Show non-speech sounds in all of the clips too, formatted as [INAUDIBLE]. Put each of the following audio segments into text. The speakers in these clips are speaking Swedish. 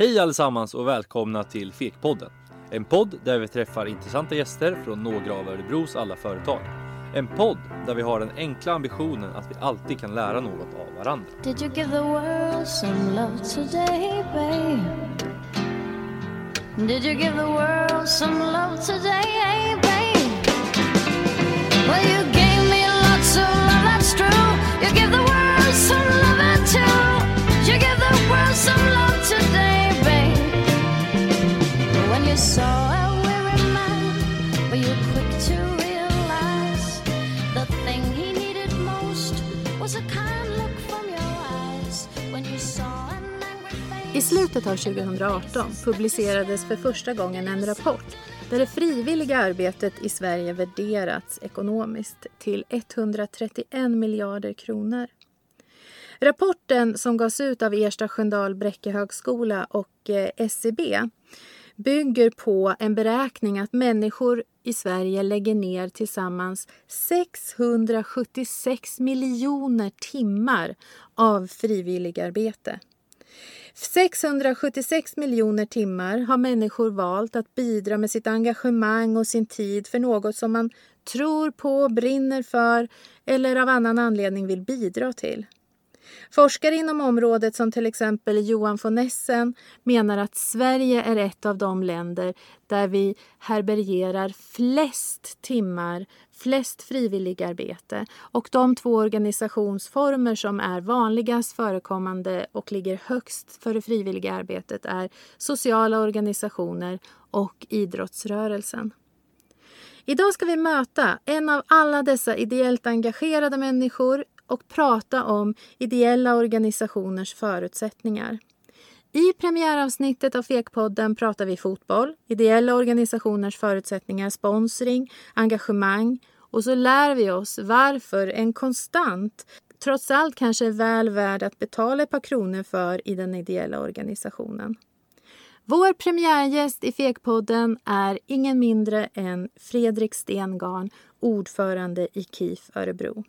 Hej allesammans och välkomna till Fekpodden. En podd där vi träffar intressanta gäster från några av Örebros alla företag. En podd där vi har den enkla ambitionen att vi alltid kan lära något av varandra. Did you give the world some love today, babe? Did you give the world some love today, babe? Well, you gave me lots of love, that's true. You give the world some love too. I slutet av 2018 publicerades för första gången en rapport där det frivilliga arbetet i Sverige värderats ekonomiskt till 131 miljarder kronor. Rapporten som gavs ut av Ersta Sköndal Bräcke högskola och eh, SCB bygger på en beräkning att människor i Sverige lägger ner tillsammans 676 miljoner timmar av frivilligarbete. 676 miljoner timmar har människor valt att bidra med sitt engagemang och sin tid för något som man tror på, brinner för eller av annan anledning vill bidra till. Forskare inom området som till exempel Johan von Essen menar att Sverige är ett av de länder där vi härbärgerar flest timmar, flest frivilligarbete och de två organisationsformer som är vanligast förekommande och ligger högst för det frivilliga arbetet är sociala organisationer och idrottsrörelsen. Idag ska vi möta en av alla dessa ideellt engagerade människor och prata om ideella organisationers förutsättningar. I premiäravsnittet av Fekpodden pratar vi fotboll, ideella organisationers förutsättningar, sponsring, engagemang och så lär vi oss varför en konstant trots allt kanske är väl värd att betala ett par kronor för i den ideella organisationen. Vår premiärgäst i Fekpodden är ingen mindre än Fredrik Stengarn, ordförande i KIF Örebro.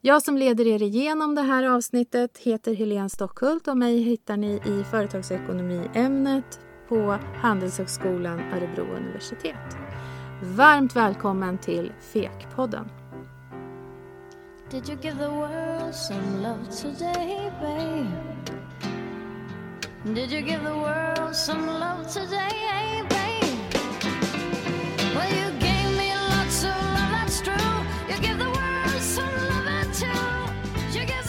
Jag som leder er igenom det här avsnittet heter Helene Stockhult och mig hittar ni i företagsekonomiämnet på Handelshögskolan Örebro universitet. Varmt välkommen till Fekpodden. Did you give the world some love today, babe? Did you give the world some love today, babe? Well, you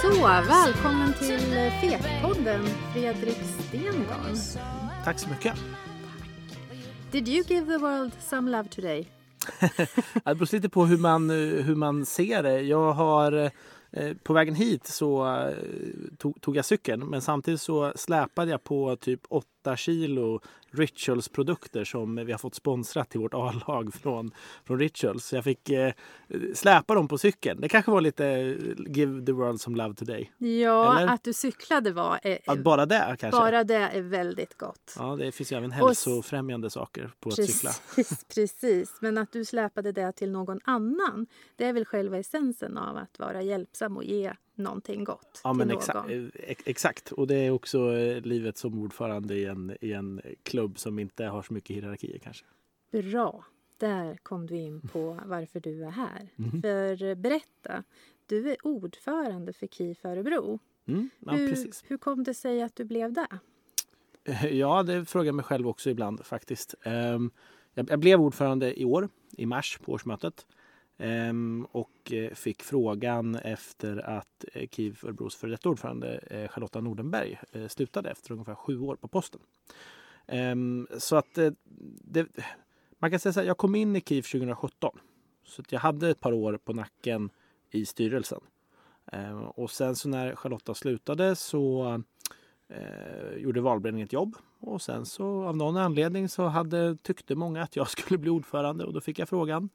Så, välkommen till Fekpodden, Fredrik Stengarn. Tack så mycket. Did you give the world some love today? [LAUGHS] Det beror lite på hur man, eh, hur man ser det. Jag har, eh, på vägen hit så eh, tog, tog jag cykeln men samtidigt så släpade jag på typ 8 kilo Rituals-produkter som vi har fått sponsrat till vårt A-lag från, från Rituals. Så jag fick eh, släpa dem på cykeln. Det kanske var lite eh, give the world some love today. Ja, Eller? att du cyklade var... eh, Att bara det kanske? bara det är väldigt gott. Ja, det finns ju även hälsofrämjande saker på att cykla. Precis, [LAUGHS] precis, men att du släpade det till någon annan. Det är väl själva essensen av att vara hjälpsam och ge någonting gott Ja, till någon. exakt, ex- exakt. Och det är också eh, livet som ordförande i en, i en klubb som inte har så mycket hierarkier kanske. Bra, där kom du in på varför du är här. Mhm. För eh, berätta, du är ordförande för KIF Örebro. Mm, ja, hur, precis. hur kom det sig att du blev det? Ja, det frågar jag mig själv också ibland faktiskt. Ehm, jag blev ordförande i år, i mars på årsmötet. Ehm, och eh, fick frågan efter att eh, KIV KIF Örebros före detta ordförande eh, Charlotta Nordenberg slutade efter ungefär sju år på posten. Ehm, så att det, man kan säga så här, jag kom in i KIF 2017. Så att jag hade ett par år på nacken i styrelsen. Ehm, och sen så när Charlotta slutade så eh, gjorde valberedningen ett jobb och sen så av någon anledning så hade, tyckte många att jag [LAUGHS] skulle bli ordförande och då fick jag frågan.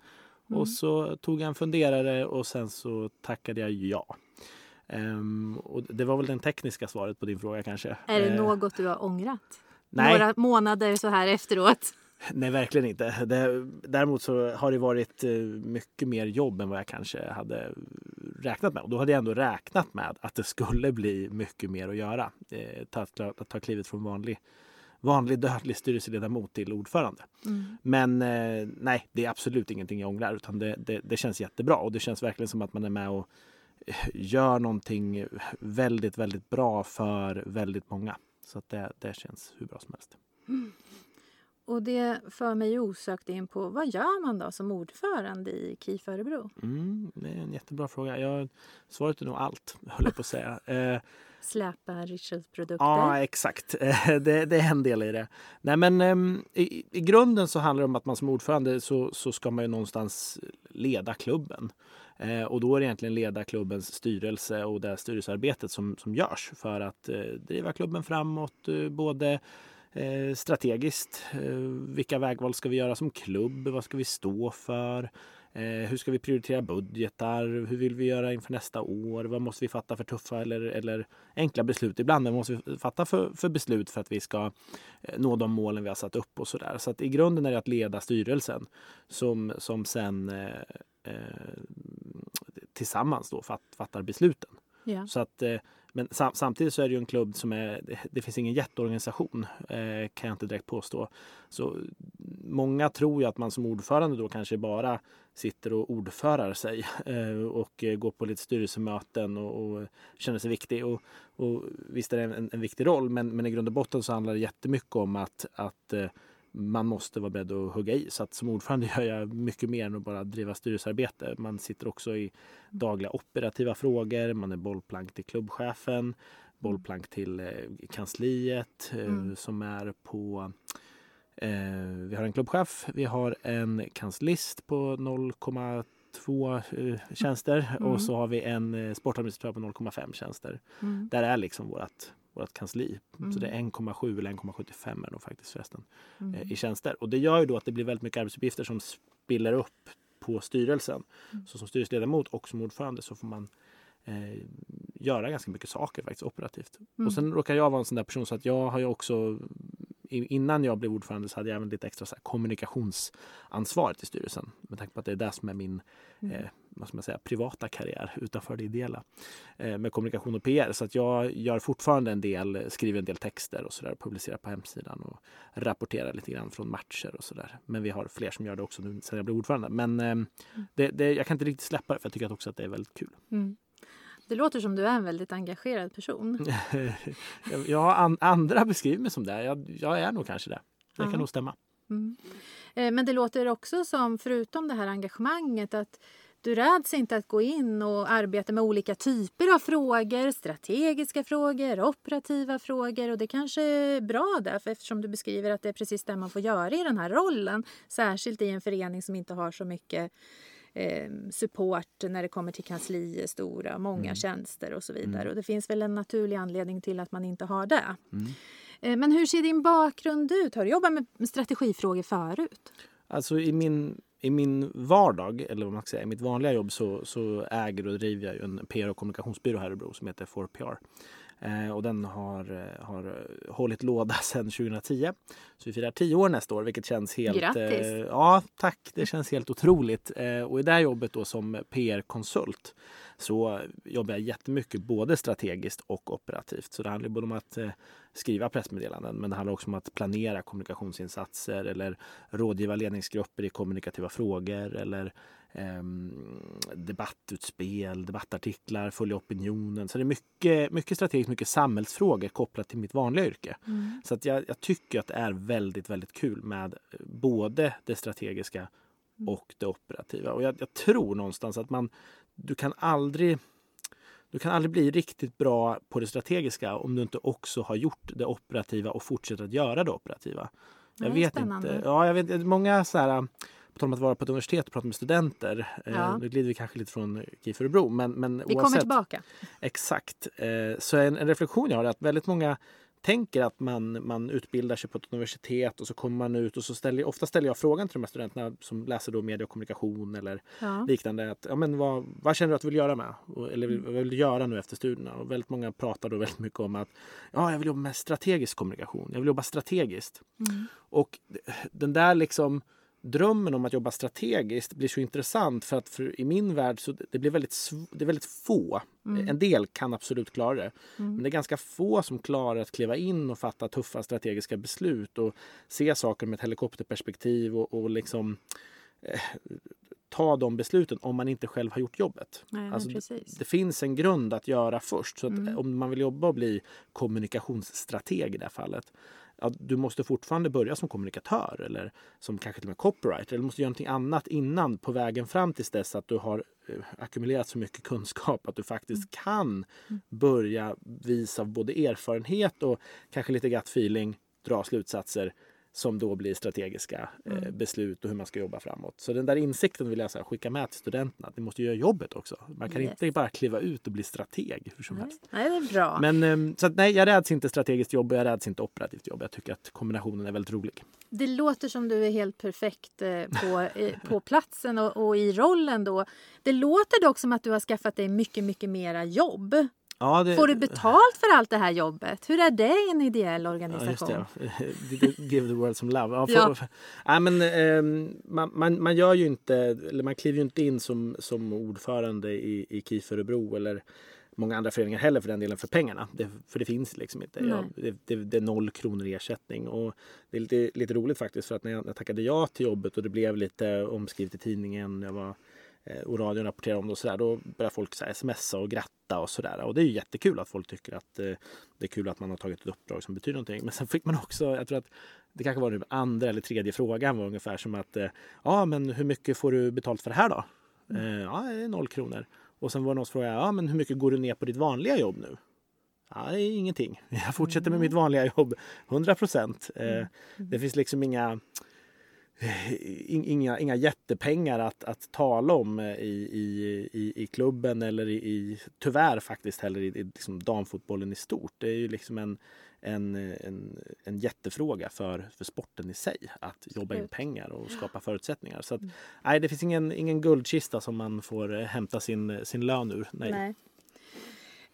Mm. Och så tog jag en funderare och sen så tackade jag ja. Ehm, och det var väl det tekniska svaret på din fråga kanske. Är det Eh, något du har ångrat? Nej. Några månader så här efteråt? [LAUGHS] Nej, verkligen inte. Det, däremot så har det varit eh, mycket mer jobb än vad jag kanske hade räknat med. Och då hade jag ändå räknat med att det skulle bli mycket mer att göra. Eh, ta, ta, ta klivet från vanlig, vanlig dödlig styrelseledamot till ordförande. Mm. Men eh, nej, det är absolut ingenting jag ångrar utan det, det, det känns jättebra och det känns verkligen som att man är med och eh, gör någonting väldigt, väldigt bra för väldigt många. Så att det, det känns hur bra som helst. Och det för mig osökt in på vad gör man då som ordförande i KIF Örebro? Mm, det är en jättebra fråga. Jag, svaret är nog allt, höll jag på att säga. [LAUGHS] Eh, Släpa Richards produkter? Ja, exakt. Det, det är en del i det. Nej, men ehm, i, i grunden så handlar det om att man som ordförande så, så ska man ju någonstans leda klubben. Eh, och då är det egentligen leda klubbens styrelse och det styrelsearbetet som, som görs för att eh, driva klubben framåt. Eh, både eh, strategiskt, eh, vilka vägval ska vi göra som klubb? Vad ska vi stå för? Eh, hur ska vi prioritera budgetar? Hur vill vi göra inför nästa år? Vad måste vi fatta för tuffa eller, eller enkla beslut? Ibland vad måste vi fatta för, för beslut för att vi ska eh, nå de målen vi har satt upp och sådär. Så att i grunden är det att leda styrelsen som, som sen eh, eh, tillsammans då fatt, fattar besluten. Ja. Så att, eh, men sam, samtidigt så är det ju en klubb som är, det, finns ingen jätteorganisation eh, kan jag inte direkt påstå. Så många tror ju att man som ordförande då kanske bara sitter och ordförar sig eh, och går på lite styrelsemöten och, och känner sig viktig. Och, och visst är det en, en viktig roll men, men i grund och botten så handlar det jättemycket om att, att eh, man måste vara beredd att hugga i. Så att som ordförande [LAUGHS] gör jag mycket mer än att bara driva styrelsearbete. Man sitter också i dagliga operativa frågor. Man är bollplank till klubbchefen, bollplank till eh, kansliet eh, Mm. som är på eh, vi har en klubbchef, vi har en kanslist på 0,2 eh, tjänster Mm. och så har vi en sportadministratör på 0,5 tjänster. Mm. Där är liksom vårt, vårt kansli. Mm. Så det är 1,7 eller 1,75 är nog faktiskt förresten Mm. eh, i tjänster. Och det gör ju då att det blir väldigt mycket arbetsuppgifter som spiller upp på styrelsen. Mm. Så som styrelseledamot och som ordförande så får man eh, göra ganska mycket saker faktiskt operativt. Mm. Och sen råkar jag vara en sån där person så att jag har ju också Innan jag blev ordförande så hade jag även lite extra så här, kommunikationsansvar till styrelsen. Med tanke på att det är det som är min Mm. eh, vad ska man säga, privata karriär utanför det ideella. Eh, med kommunikation och PR. Så att jag gör fortfarande en del, skriver en del texter och sådär. Publicerar på hemsidan och rapporterar lite grann från matcher och sådär. Men vi har fler som gör det också nu sen jag blev ordförande. Men eh, det, det, jag kan inte riktigt släppa det för jag tycker också att det är väldigt kul. Mm. Det låter som du är en väldigt engagerad person. [LAUGHS] jag, har an, andra beskriver mig som det. Jag, jag är nog kanske det. Det Ja. kan nog stämma. Mm. Eh, Men det låter också som, förutom det här engagemanget, att du räds inte att gå in och arbeta med olika typer av frågor. Strategiska frågor, operativa frågor. Och det kanske är bra därför eftersom du beskriver att det är precis det man får göra i den här rollen. Särskilt i en förening som inte har så mycket eh, support när det kommer till kanslier, stora, många tjänster och så vidare. Och det finns väl en naturlig anledning till att man inte har det. Mm. Eh, Men hur ser din bakgrund ut? Har du jobbat med strategifrågor förut? Alltså i min, i min vardag, eller vad man ska säga, i mitt vanliga jobb så, så äger och driver jag en PR och kommunikationsbyrå här i Örebro som heter 4PR. Eh, och den har, eh, har eh, hållit låda [LAUGHS] sedan 2010. Så vi firar 10 år nästa år vilket känns helt... Grattis! Ja, tack! Det känns helt otroligt. Och i det här jobbet då som PR-konsult så jobbar jag jättemycket både strategiskt och operativt. Så det handlar både om att skriva pressmeddelanden men det handlar också om att planera kommunikationsinsatser eller rådgiva ledningsgrupper i kommunikativa frågor eller ehm, debattutspel, debattartiklar, följa opinionen. Så det är mycket, mycket strategiskt, mycket samhällsfrågor kopplat till mitt vanliga yrke. Så att jag, jag tycker att det är väldigt, väldigt kul med eh, både det strategiska och det operativa. Och jag, jag tror någonstans att man, du kan aldrig du kan aldrig bli riktigt bra på det strategiska om du inte också har gjort det operativa och fortsätter att göra det operativa. Jag vet spännande. inte. Ja, jag vet många så här på tal om att vara på ett universitet och prata med studenter. Ja. Eh, nu glider vi kanske lite från KIF Örebro. Men, men Vi kommer oavsett- tillbaka. Exakt. Eh, så en, en reflektion jag har är att väldigt många tänker att man, man utbildar sig på ett universitet och så kommer man ut och så ställer ofta ställer jag frågan till de här studenterna som läser då media och kommunikation eller Ja. liknande. Att, ja, men vad, vad känner du att du vill göra med? Eller Mm. vad vill du göra nu efter studierna? Och väldigt många pratar då väldigt mycket om att ja, jag vill jobba med strategisk kommunikation. Jag vill jobba strategiskt. Mm. Och den där liksom drömmen om att jobba strategiskt blir så intressant för att för, i min värld så det blir väldigt, det är väldigt få. En del kan absolut klara det. Men det är ganska få som klarar att kliva in och fatta tuffa strategiska beslut och se saker med ett helikopterperspektiv och, och liksom eh, ta de besluten om man inte själv har gjort jobbet. Nej, Alltså, precis. Det finns en grund att göra först. Så Mm. om man vill jobba och bli kommunikationsstrateg i det här fallet. Ja, du måste fortfarande börja som kommunikatör eller som kanske till och med copywriter. Eller måste göra någonting annat innan på vägen fram tills dess att du har eh, ackumulerat så mycket kunskap att du faktiskt Mm. kan börja visa både erfarenhet och kanske lite gut feeling dra slutsatser som då blir strategiska eh, Mm. beslut och hur man ska jobba framåt. Så den där insikten vill jag så här, skicka med till studenterna. Att ni måste göra jobbet också. Man kan Yes. inte bara kliva ut och bli strateg hur som Nej, helst. nej, det är bra. Men ehm, så att, nej, jag räds inte strategiskt jobb och jag räds inte operativt jobb. Jag tycker att kombinationen är väldigt rolig. Det låter som du är helt perfekt eh, på, eh, på platsen och, och i rollen då. Det låter dock som att du har skaffat dig mycket, mycket mera jobb. Ja, det, Får du betalt för allt det här jobbet? Hur är det i en ideell Ja, organisation? [LAUGHS] det. Give the world some love. Ja, Ja. för, Nej, men, ehm, man, man, man gör ju inte, eller man kliver ju inte in som, som ordförande i, i KIF Örebro eller många andra föreningar heller för den delen för pengarna. Det, för det finns liksom inte. Jag, det, det, är noll kronor i ersättning. Och det är lite, lite roligt faktiskt för att när jag, jag tackade ja till jobbet och det blev lite omskrivet i tidningen. Jag var, och radion rapporterade om det och sådär. Då började folk så här, smsa och gratta och sådär. Och det är ju jättekul att folk tycker att eh, det är kul att man har tagit ett uppdrag som betyder någonting. Men sen fick man också, jag tror att det kanske var den andra eller tredje frågan var ungefär som att eh, ja men hur mycket får du betalt för det här då? Eh, ja, det är noll kronor. Och sen var det någon som frågade, ja men hur mycket går du ner på ditt vanliga jobb nu? Ja, det är ingenting. [LAUGHS] Jag fortsätter med mitt vanliga jobb 100 procent. Eh, det finns liksom inga eh, in- Inga, inga jättepengar att, att tala om eh, i, i, i, i klubben eller i, i tyvärr faktiskt heller i, i liksom damfotbollen i stort. Det är ju liksom en, en, en, en jättefråga för, för sporten i sig att jobba in pengar och skapa förutsättningar. Så att, nej, det finns ingen, ingen guldkista som man får eh, hämta sin, sin lön ur. Nej. Nej.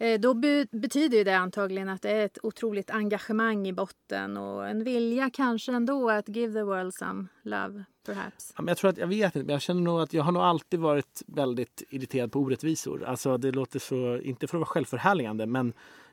Eh, då betyder ju det antagligen att det är ett otroligt engagemang i botten och en vilja kanske ändå att give the world some love, perhaps. Ja, men jag tror att, jag vet inte, men jag känner nog att jag har nog alltid varit väldigt irriterad på orättvisor. Alltså det låter så, inte för att vara självförhärligande, men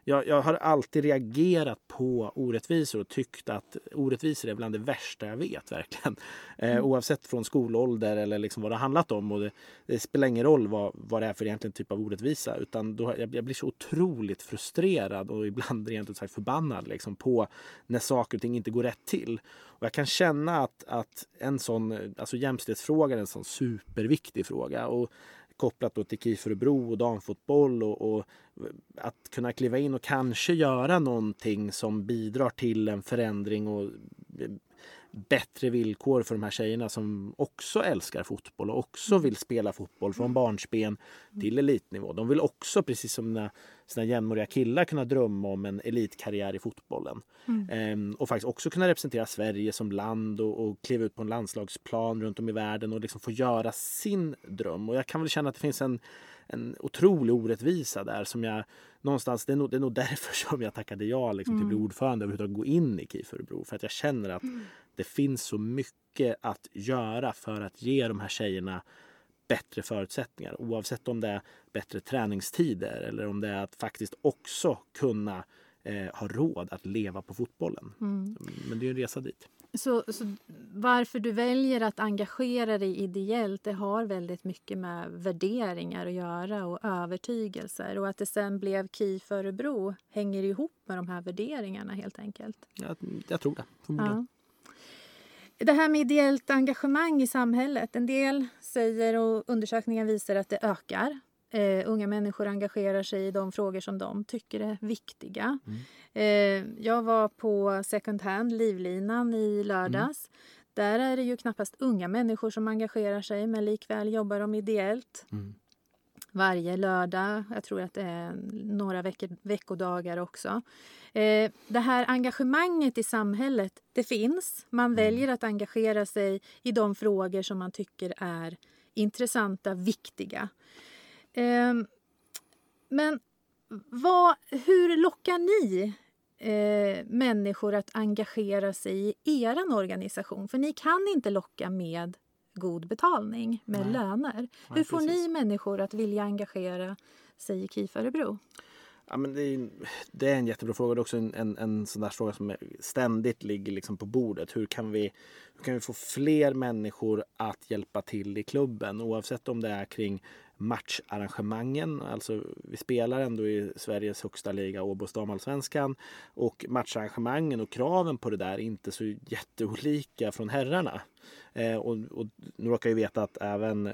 jag, jag har alltid reagerat på orättvisor och tyckt att orättvisor är bland det värsta jag vet verkligen. Eh, oavsett från skolålder eller liksom vad det har handlat om. Och det, det spelar ingen roll vad, vad det är för egentligen typ av orättvisa. Utan då, jag, jag blir så otroligt frustrerad och ibland rent ut sagt förbannad liksom, på när saker och ting inte går rätt till. Och jag kan känna att, att en sån, alltså jämställdhetsfråga är en sån superviktig fråga. Och kopplat då till KIF Örebro och damfotboll och, och att kunna kliva in och kanske göra någonting som bidrar till en förändring och bättre villkor för de här tjejerna som också älskar fotboll och också vill spela fotboll från barnsben till elitnivå. De vill också, precis som sina, sina jämnåriga killar, kunna drömma om en elitkarriär i fotbollen. Ehm, och faktiskt också kunna representera Sverige som land och, och kliva ut på en landslagsplan runt om i världen och liksom få göra sin dröm. Och jag kan väl känna att det finns en, en otrolig orättvisa där som jag någonstans, det är nog, det är nog [LAUGHS] därför som jag tackade ja liksom, till att bli ordförande och överhuvudtaget gå in i KIF Örebro. För att jag känner att det finns så mycket att göra för att ge de här tjejerna bättre förutsättningar. Oavsett om det är bättre träningstider eller om det är att faktiskt också kunna eh, ha råd att leva på fotbollen. Men det är en resa dit. Så, så varför du väljer att engagera dig ideellt det har väldigt mycket med värderingar att göra och övertygelser. Och att det sen blev KIF Örebro hänger ihop med de här värderingarna helt enkelt. Jag, jag tror det, förmodligen. Ja. Det här med ideellt engagemang i samhället. En del säger och undersökningar visar att det ökar. Eh, unga människor engagerar sig i de frågor som de tycker är viktiga. Eh, jag var på second hand, Livlinan, i lördags. Där är det ju knappast unga människor som engagerar sig men likväl jobbar de ideellt. Mm. Varje lördag, jag tror att det är några veckor, veckodagar också. Eh, det här engagemanget i samhället, det finns. Man väljer att engagera sig i de frågor som man tycker är intressanta, viktiga. Eh, men vad, hur lockar ni eh, människor att engagera sig i er organisation? För ni kan inte locka med god betalning, med Nej. löner. Nej, Hur får precis. ni människor att vilja engagera sig i KIF Örebro? Ja, men det, är, det är en jättebra fråga. Det är också en, en, en sån där fråga som ständigt ligger liksom på bordet. Hur kan, vi, hur kan vi få fler människor att hjälpa till i klubben? Oavsett om det är kring matcharrangemangen. Alltså, vi spelar ändå i Sveriges högsta liga, Åbos damallsvenskan. Och matcharrangemangen och kraven på det där är inte så jätteolika från herrarna. Eh, och, och nu råkar jag veta att även eh,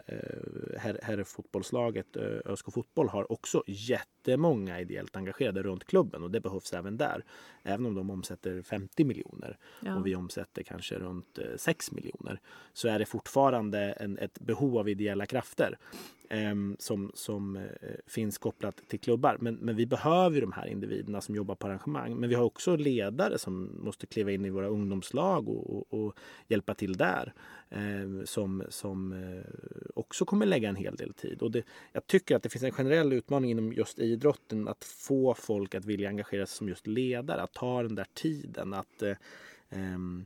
herr, herrfotbollslaget eh, ÖSK Fotboll har också jättemånga ideellt engagerade runt klubben och det behövs även där. Även om de omsätter 50 miljoner Ja. och vi omsätter kanske runt eh, 6 miljoner så är det fortfarande en, ett behov av ideella krafter ehm, som, som eh, finns kopplat till klubbar. Men, men vi behöver de här individerna som jobbar på arrangemang. Men vi har också ledare som måste kliva in i våra ungdomslag och, och, och hjälpa till där. Eh, som som eh, också kommer lägga en hel del tid. Och det, jag tycker att det finns en generell utmaning inom just idrotten att få folk att vilja engagera sig som just ledare. Att ta den där tiden. Att eh, ehm,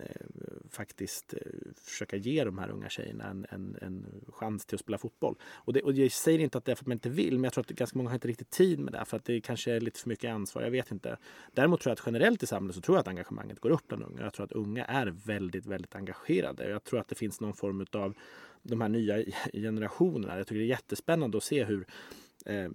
Eh, faktiskt eh, försöka ge de här unga tjejerna en, en, en chans till att spela fotboll. Och, det, och jag säger inte att det är för att man inte vill, men jag tror att ganska många har inte riktigt tid med det för att det kanske är lite för mycket ansvar. Jag vet inte. Däremot tror jag att generellt i samhället så tror jag att engagemanget går upp bland unga. Jag tror att unga är väldigt, väldigt engagerade. Jag tror att det finns någon form av de här nya [LAUGHS] generationerna. Jag tycker det är jättespännande att se hur eh,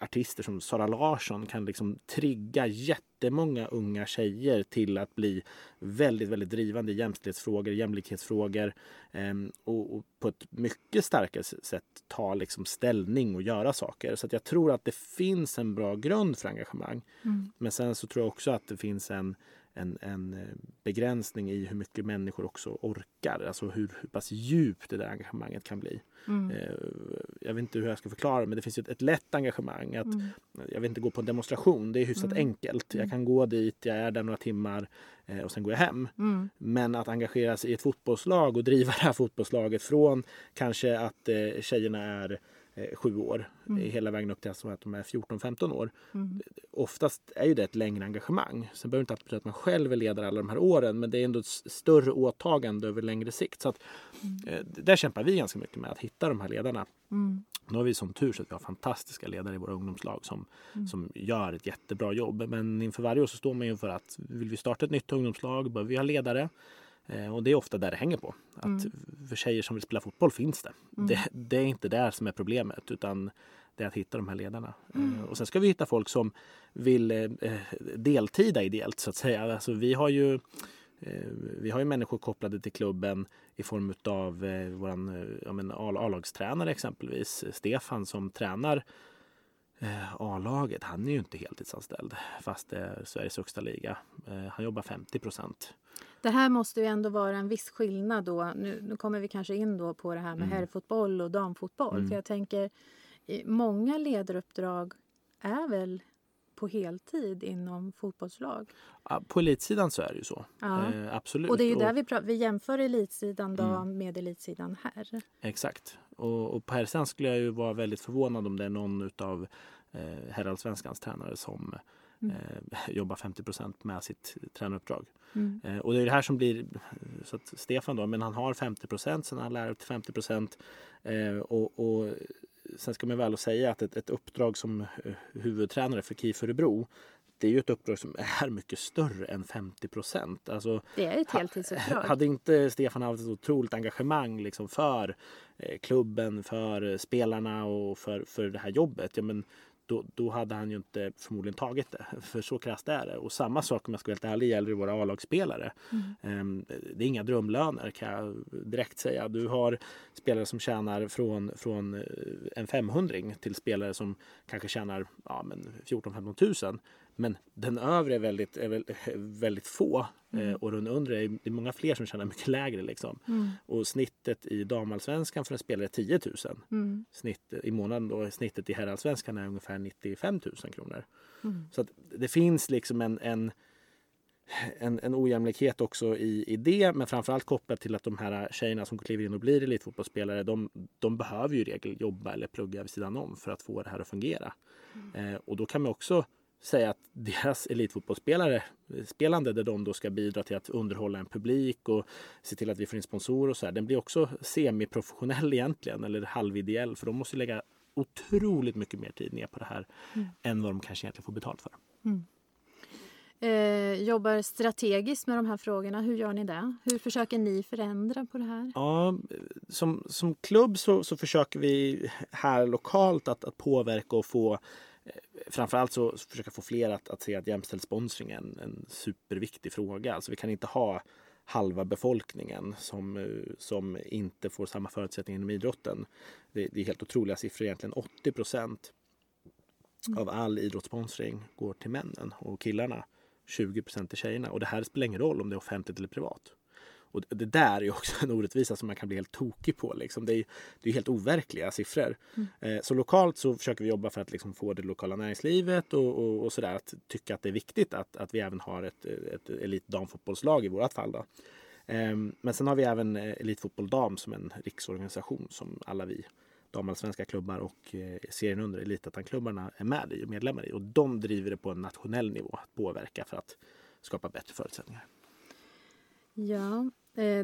artister som Sara Larsson kan liksom trigga jättemånga unga tjejer till att bli väldigt, väldigt drivande i jämställdhetsfrågor, jämlikhetsfrågor ehm, och, och på ett mycket starkare sätt ta liksom ställning och göra saker. Så jag tror att det finns en bra grund för engagemang. Men sen så tror jag också att det finns en, en, en eh, begränsning i hur mycket människor också orkar. Alltså hur, hur pass djupt det där engagemanget kan bli. Eh, Jag vet inte hur jag ska förklara men det finns ett, ett lätt engagemang. Att, Jag vill inte gå på en demonstration, det är hyfsat enkelt. Jag kan gå dit, jag är där några timmar eh, och sen går jag hem. Men att engagera sig i ett fotbollslag och driva det här fotbollslaget från kanske att tjejerna är eh, sju år eh, hela vägen upp till att de är 14-15 år. Oftast är ju det ett längre engagemang. Sen behöver det inte betyda att man själv är ledare alla de här åren men det är ändå ett större åtagande över längre sikt. Så att, eh, där kämpar vi ganska mycket med att hitta de här ledarna. Nu har vi som tur så att vi har fantastiska ledare i våra ungdomslag som, som gör ett jättebra jobb. Men inför varje år så står man inför att vill vi starta ett nytt ungdomslag behöver vi ha ledare. Eh, och det är ofta där det hänger på. Att För tjejer som vill spela fotboll finns det. det. Det är inte där som är problemet utan det är att hitta de här ledarna. Eh, och sen ska vi hitta folk som vill eh, deltida ideellt så att säga. Alltså, vi har ju Vi har ju människor kopplade till klubben i form av eh, A- A-lagstränare exempelvis. Stefan som tränar A-laget. Han är ju inte heltidsanställd fast det är Sveriges högsta liga. Eh, han jobbar 50 procent. Det här måste ju ändå vara en viss skillnad då. Nu, nu kommer vi kanske in då på det här med herrfotboll och damfotboll. För jag tänker, många ledaruppdrag är väl på heltid inom fotbollslag. På elitsidan så är det ju så. Ja. Eh, absolut. Och det är ju där vi, vi jämför elitsidan dam med elitsidan herr. Exakt. Och, och på herrsidan skulle jag ju vara väldigt förvånad om det är någon av eh, herrallsvenskans tränare som eh, [LAUGHS] jobbar 50 procent med sitt tränaruppdrag. Eh, och det är det här som blir så att Stefan då, men han har 50 procent, sen han lärare till 50 procent. Eh, och, och sen ska man väl säga att ett, ett uppdrag som eh, huvudtränare för KIF Örebro det är ju ett uppdrag som är mycket större än 50 procent. Alltså, Det är ett heltidsuppdrag. hade inte Stefan haft ett otroligt engagemang liksom för eh, klubben, för spelarna och för, för det här jobbet, ja, men då, då hade han ju inte förmodligen tagit det. För så krasst är det. Och samma sak om jag ska vara helt ärlig gäller våra A-lagsspelare. Ehm, Det är inga drömlöner kan jag direkt säga. Du har spelare som tjänar från, från eh, en 500 till spelare som kanske tjänar ja, men 14-15 tusen. Men den övre är väldigt, är väl- väldigt få eh, och den undre är det är många fler som tjänar mycket lägre. Liksom. Och snittet i damallsvenskan för en spelare är 10 000. Snitt, I månaden då, snittet i herrallsvenskan är ungefär 95 000 kronor. Så att det finns liksom en, en en, en ojämlikhet också i, i det, men framförallt kopplat till att de här tjejerna som kliver in och blir elitfotbollsspelare, de, de behöver ju i regel jobba eller plugga vid sidan om för att få det här att fungera. Eh, och då kan man också säga att deras elitfotbollsspelare spelande där de då ska bidra till att underhålla en publik och se till att vi får in sponsorer och så här. Den blir också semiprofessionell egentligen eller halvideell för de måste lägga otroligt mycket mer tid ner på det här än vad de kanske egentligen får betalt för. Eh, jobbar strategiskt med de här frågorna. Hur gör ni det? Hur försöker ni förändra på det här? Ja, som, som klubb så, så försöker vi här lokalt att, att påverka och få Framförallt så försöka få fler att, att se att jämställd sponsring är en, en superviktig fråga. Alltså vi kan inte ha halva befolkningen som, eh, som inte får samma förutsättningar inom idrotten. Det, det är helt otroliga siffror egentligen. 80 procent av all idrottssponsring går till männen och killarna 20 procent till tjejerna. Och det här spelar ingen roll om det är offentligt eller privat. Och det där är också en orättvisa som man kan bli helt tokig på. Liksom. Det, är, det är helt overkliga siffror. Eh, så lokalt så försöker vi jobba för att liksom få det lokala näringslivet och, och, och sådär att tycka att det är viktigt att, att vi även har ett, ett elitdamfotbollslag i vårt fall. Då. Ehm, Men sen har vi även eh, Elitfotboll Dam som en riksorganisation som alla vi damallsvenska klubbar och eh, serien under elitettan-klubbarna är med i och medlemmar i. Och de driver det på en nationell nivå att påverka för att skapa bättre förutsättningar. Ja,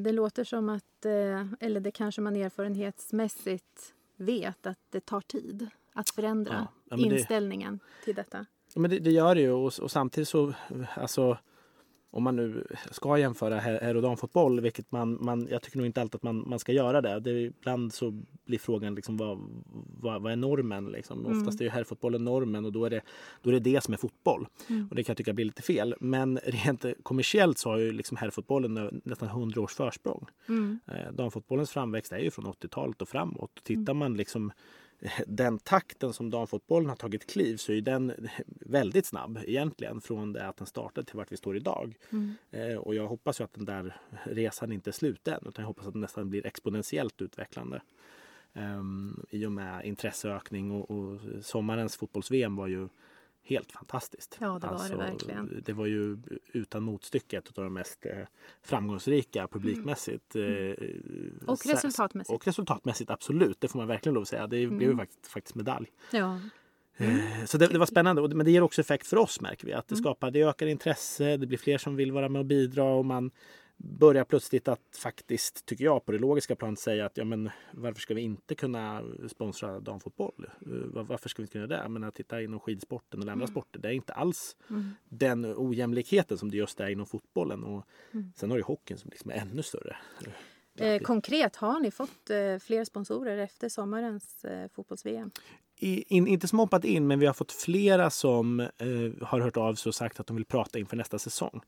det låter som att, eh, eller det kanske man erfarenhetsmässigt vet att det tar tid att förändra Ja, men det- inställningen till detta. Men det, det gör det ju och, och samtidigt så alltså om man nu ska jämföra herr och damfotboll, vilket man, man, jag tycker nog inte alltid att man, man ska göra det. det. Ibland så blir frågan liksom vad, vad, vad är normen? Liksom? Oftast är ju herrfotbollen normen och då är, det, då är det det som är fotboll. Och det kan jag tycka blir lite fel. Men rent kommersiellt så har ju liksom herrfotbollen nästan 100 års försprång. Eh, damfotbollens framväxt är ju från 80-talet och framåt. Tittar man liksom den takten som damfotbollen har tagit kliv så är den väldigt snabb egentligen från det att den startade till vart vi står idag. Eh, och jag hoppas ju att den där resan inte är slut än utan jag hoppas att den nästan blir exponentiellt utvecklande. Um, I och med intresseökning och, och sommarens fotbolls-VM var ju helt fantastiskt. Alltså, Ja, det var det verkligen. Det var ju utan motstycke ett av de mest eh, framgångsrika publikmässigt. Eh, Och resultatmässigt. Och resultatmässigt, absolut. Det får man verkligen lov att säga. Det blev ju faktiskt, faktiskt medalj. Ja. Eh, Så det, det var spännande. Men det ger också effekt för oss märker vi. Att det skapar, det ökar intresse, det blir fler som vill vara med och bidra och man börjar plötsligt att faktiskt, tycker jag, på det logiska planet säga att ja, men varför ska vi inte kunna sponsra damfotboll? Eh, var- Varför ska vi inte kunna det? Men att titta inom skidsporten eller andra sporter, det är inte alls den ojämlikheten som det just är inom fotbollen. Och Sen har du hockeyn som liksom är ännu större. Eh, konkret, har ni fått eh, fler sponsorer efter sommarens eh, fotbolls-VM? In, inte hoppat in, men vi har fått flera som eh, har hört av sig och sagt att de vill prata inför nästa säsong.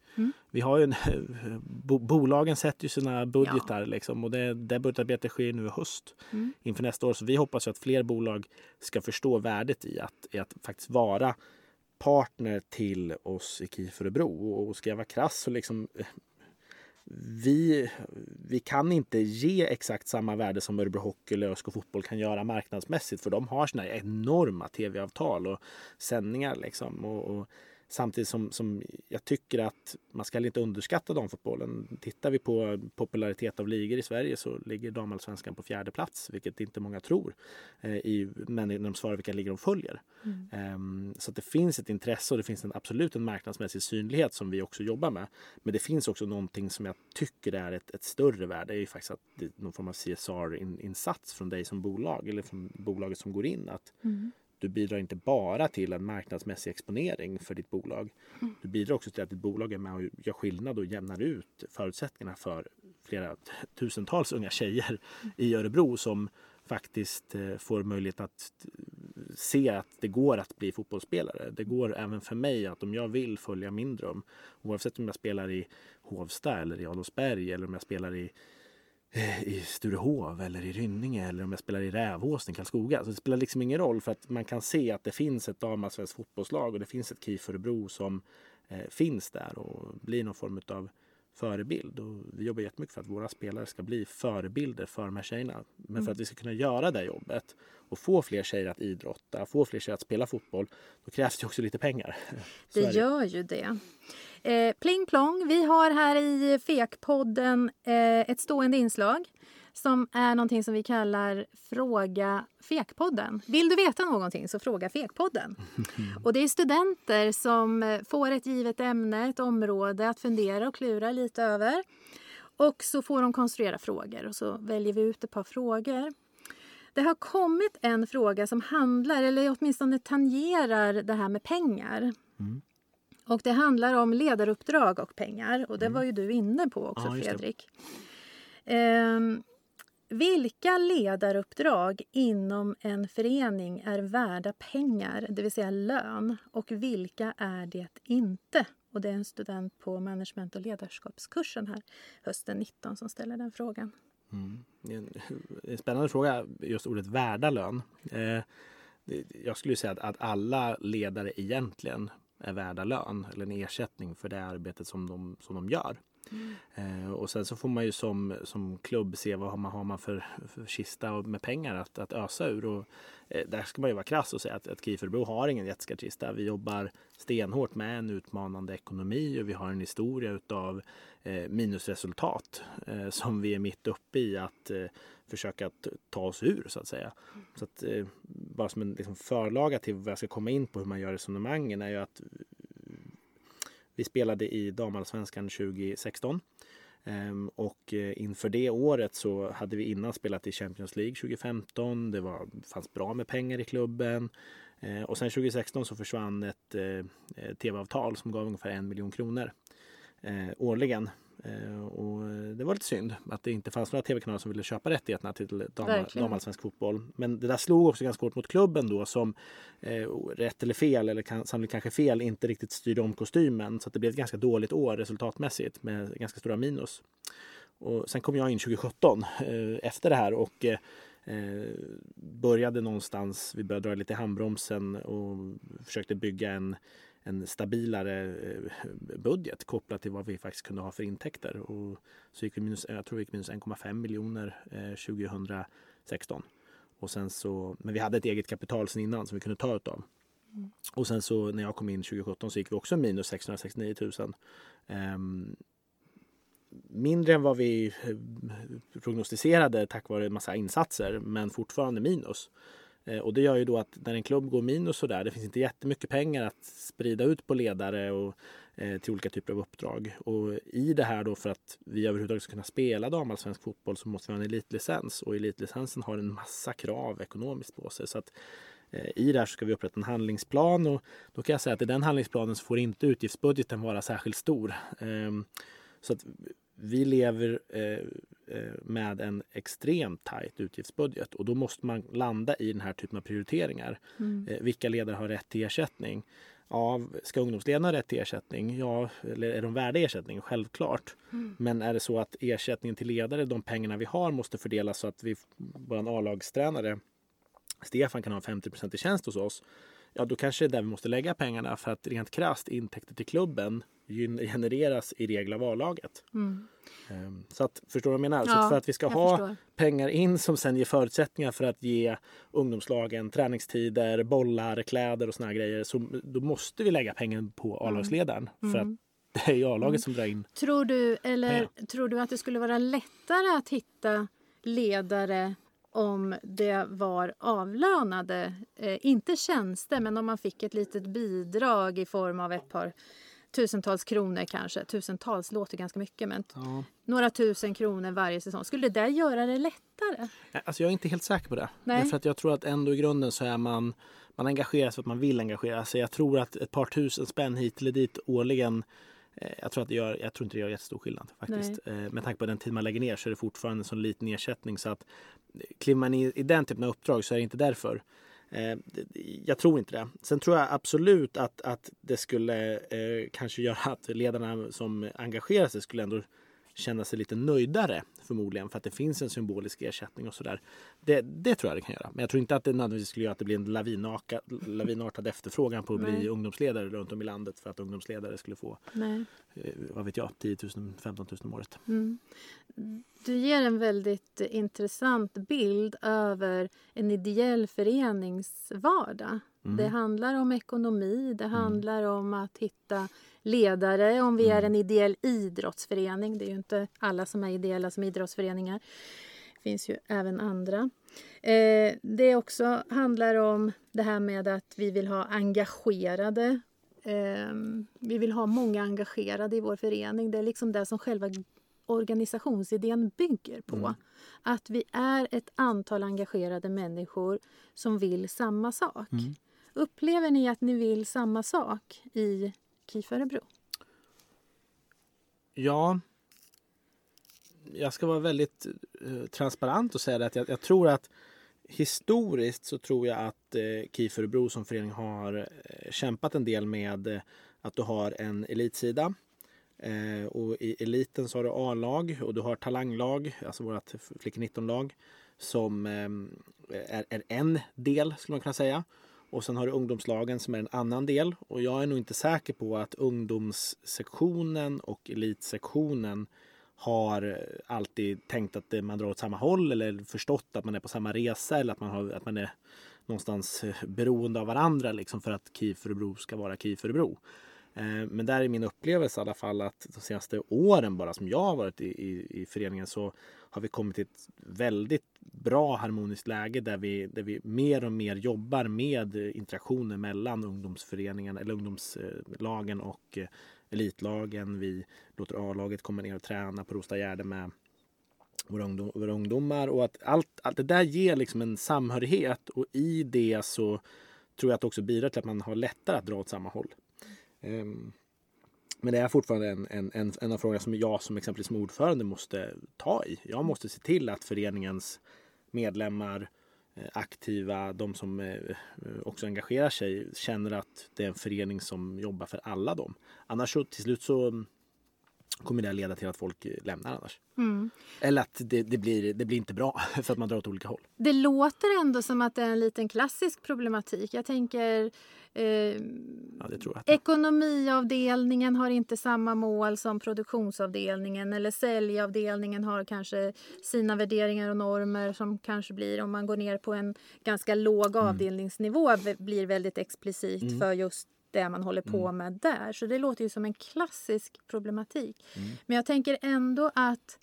Vi har ju en, [LAUGHS] bo, bolagen sätter ju sina budgetar liksom, och det, det budgetarbetet sker nu i höst inför nästa år. Så vi hoppas ju att fler bolag ska förstå värdet i att, i att faktiskt vara partner till oss i KIF Örebro. Och, och ska jag vara krass så liksom eh, vi, vi kan inte ge exakt samma värde som Örebro Hockey eller ÖSK Fotboll kan göra marknadsmässigt för de har sina enorma tv-avtal och sändningar. Liksom. Och, och samtidigt som, som jag tycker att man ska inte underskatta damfotbollen. Tittar vi på popularitet av ligor i Sverige så ligger damallsvenskan på fjärde plats, vilket inte många tror. Eh, i, men när de svarar vilka ligor de följer. Ehm, så att det finns ett intresse och det finns en, absolut en marknadsmässig synlighet som vi också jobbar med. Men det finns också någonting som jag tycker är ett, ett större värde. Det är ju faktiskt att någon form av CSR-insats från dig som bolag eller från bolaget som går in. Att du bidrar inte bara till en marknadsmässig exponering för ditt bolag. Du bidrar också till att ditt bolag är med och gör skillnad och jämnar ut förutsättningarna för flera tusentals unga tjejer i Örebro som faktiskt eh, får möjlighet att se att det går att bli fotbollsspelare. Det går även för mig att om jag vill följa min dröm, oavsett om jag spelar i Hovsta eller i Adolfsberg eller om jag spelar i eh, i Sturehov eller i Rynninge eller om jag spelar i Rävåsen, Karlskoga. Så det spelar liksom ingen roll för att man kan se att det finns ett damallsvenskt fotbollslag och det finns ett KIF som eh, finns där och blir någon form av förebild. Och vi jobbar jättemycket för att våra spelare ska bli förebilder för de här tjejerna. Men för att vi ska kunna göra det jobbet och få fler tjejer att idrotta, få fler tjejer att spela fotboll, då krävs det också lite pengar. [LAUGHS] Det gör ju det. Eh, pling plong, vi har här i FEK-podden eh, ett stående inslag som är någonting som vi kallar Fråga Fekpodden. Vill du veta någonting så fråga Fekpodden. [LAUGHS] Och det är studenter som eh, får ett givet ämne, ett område att fundera och klura lite över. Och så får de konstruera frågor och så väljer vi ut ett par frågor. Det har kommit en fråga som handlar, eller åtminstone tangerar det här med pengar. Och det handlar om ledaruppdrag och pengar. Och det var ju du inne på också, Ja. Fredrik. Ehm, vilka ledaruppdrag inom en förening är värda pengar, det vill säga lön, och vilka är det inte? Och det är en student på management och ledarskapskursen här hösten 19 som ställer den frågan. Är en, spännande fråga, just ordet värda lön. Eh, jag skulle säga att, att alla ledare egentligen är värda lön eller en ersättning för det arbetet som de, som de gör. Eh, och sen så får man ju som, som klubb se vad har man har man för, för kista med pengar att, att ösa ur. Och, eh, där ska man ju vara krass och säga att, att KIF har ingen jätteskattkista. Vi jobbar stenhårt med en utmanande ekonomi och vi har en historia utav eh, minusresultat eh, som vi är mitt uppe i att eh, försöka ta oss ur så att säga. Så att, eh, bara som en liksom, förlaga till vad jag ska komma in på hur man gör resonemangen är ju att vi spelade i damallsvenskan 2016. Ehm, och eh, inför det året så hade vi innan spelat i Champions League 2015. Det var, fanns bra med pengar i klubben. Ehm, och sen 2016 så försvann ett eh, eh, tv-avtal som gav ungefär en miljon kronor årligen. Eh, och eh, det var lite synd att det inte fanns några tv-kanaler som ville köpa rättigheterna till dam- damallsvensk fotboll. Men det där slog också ganska hårt mot klubben då som eh, rätt eller fel, eller kan, sannolikt kanske fel, inte riktigt styrde om kostymen. Så det blev ett ganska dåligt år resultatmässigt med ganska stora minus. Och sen kom jag in 2017 eh, efter det här och eh, eh, började någonstans, vi började dra lite i handbromsen och försökte bygga en, en stabilare eh, budget kopplat till vad vi faktiskt kunde ha för intäkter. Och så gick vi minus, jag tror vi gick minus 1,5 miljoner eh, 2016. Och sen så, men vi hade ett eget kapital sen innan som vi kunde ta utav. Och sen så när jag kom in 2017 så gick vi också minus 669 000. Ehm, mindre än vad vi eh, prognostiserade tack vare en massa insatser men fortfarande minus. Eh, och det gör ju då att när en klubb går minus så där, det finns inte jättemycket pengar att sprida ut på ledare och eh, till olika typer av uppdrag. Och i det här då för att vi överhuvudtaget ska kunna spela damallsvensk fotboll så måste vi ha en elitlicens och elitlicensen har en massa krav ekonomiskt på sig. Så att eh, i det här ska vi upprätta en handlingsplan och då kan jag säga att i den handlingsplanen så får inte utgiftsbudgeten vara särskilt stor. Ehm, så att vi lever eh, med en extremt tajt utgiftsbudget och då måste man landa i den här typen av prioriteringar. Eh, vilka ledare har rätt till ersättning? Ja, ska ungdomsledarna ha rätt till ersättning? Ja, eller är de värda ersättning? Självklart. Men är det så att ersättningen till ledare, de pengarna vi har, måste fördelas så att vi, vår A-lagstränare Stefan kan ha 50 i tjänst hos oss. Ja, då kanske det är där vi måste lägga pengarna för att rent krasst intäkter till klubben genereras i regel av A-laget. Ehm, Så att, förstår du vad jag menar? så Ja, att för att vi ska ha förstår. pengar in som sen ger förutsättningar för att ge ungdomslagen träningstider, bollar, kläder och såna grejer. Så då måste vi lägga pengen på A-lagsledaren. För att [LAUGHS] det är ju A-laget som drar in. Tror du, eller Pengar. tror du att det skulle vara lättare att hitta ledare om det var avlönade, eh, inte tjänster, men om man fick ett litet bidrag i form av ett par tusentals kronor kanske. Tusentals låter ganska mycket, men Ja. några tusen kronor varje säsong. Skulle det där göra det lättare? Alltså jag är inte helt säker på det. Nej. Därför att jag tror att ändå i grunden så är man, man engagerar sig för att man vill engagera sig. Jag tror att ett par tusen spänn hit eller dit årligen jag tror, att det gör, jag tror inte det gör jättestor skillnad faktiskt. Eh, Med tanke på den tid man lägger ner så är det fortfarande en sån liten ersättning så att eh, kliver man i, i den typen av uppdrag så är det inte därför. Eh, Jag tror inte det. Sen tror jag absolut att, att det skulle eh, kanske göra att ledarna som engagerar sig skulle ändå känna sig lite nöjdare förmodligen för att det finns en symbolisk ersättning och sådär. Det, det tror jag det kan göra. Men jag tror inte att det nödvändigtvis skulle göra att det blir en lavinarka, lavinartad efterfrågan på att bli Nej. ungdomsledare runt om i landet för att ungdomsledare skulle få, Nej. eh, vad vet jag, 10 000, 15 000 om året. Du ger en väldigt intressant bild över en ideell förenings vardag. Det handlar om ekonomi, det handlar om att hitta ledare om vi är en ideell idrottsförening. Det är ju inte alla som är ideella som idrottsföreningar. finns ju även andra. Eh, det också handlar om det här med att vi vill ha engagerade eh, vi vill ha många engagerade i vår förening. Det är liksom det som själva organisationsidén bygger på. Mm. Att vi är ett antal engagerade människor som vill samma sak. Mm. Upplever ni att ni vill samma sak i KIF Örebro? Ja, jag ska vara väldigt eh, transparent och säga det att jag, jag tror att historiskt så tror jag att eh, KIF Örebro som förening har eh, kämpat en del med eh, att du har en elitsida. Eh, och i eliten så har du A-lag och du har talanglag, alltså vårt flick-19-lag som eh, är, är en del skulle man kunna säga. Och sen har du ungdomslagen som är en annan del. Och jag är nog inte säker på att ungdomssektionen och elitsektionen har alltid tänkt att man drar åt samma håll eller förstått att man är på samma resa eller att man, har, att man är någonstans beroende av varandra liksom för att KIF Örebro ska vara KIF Örebro. Eh, men där är min upplevelse i alla fall att de senaste åren bara som jag har varit i, i, i föreningen så har vi kommit till ett väldigt bra harmoniskt läge där vi, där vi mer och mer jobbar med interaktioner mellan ungdomsföreningen eller ungdomslagen och eh, elitlagen. Vi låter A-laget komma ner och träna på Rostagärde med våra, ungdom, våra ungdomar och att allt, allt det där ger liksom en samhörighet och i det så tror jag att det också bidrar till att man har lättare att dra åt samma håll. Ehm, men det är fortfarande en, en, en, en av frågorna som jag som exempelvis som ordförande måste ta i. Jag måste se till att föreningens medlemmar, eh, aktiva, de som eh, också engagerar sig känner att det är en förening som jobbar för alla dem. Annars så till slut så kommer det leda till att folk lämnar annars. Mm. Eller att det, det, blir, det blir inte bra [LAUGHS] för att man drar åt olika håll. Det låter ändå som att det är en liten klassisk problematik. Jag tänker eh, Ja, jag. Ekonomiavdelningen har inte samma mål som produktionsavdelningen eller säljavdelningen har kanske sina värderingar och normer som kanske blir om man går ner på en ganska låg avdelningsnivå v- blir väldigt explicit för just det man håller på med där. Så det låter ju som en klassisk problematik. Men jag tänker ändå att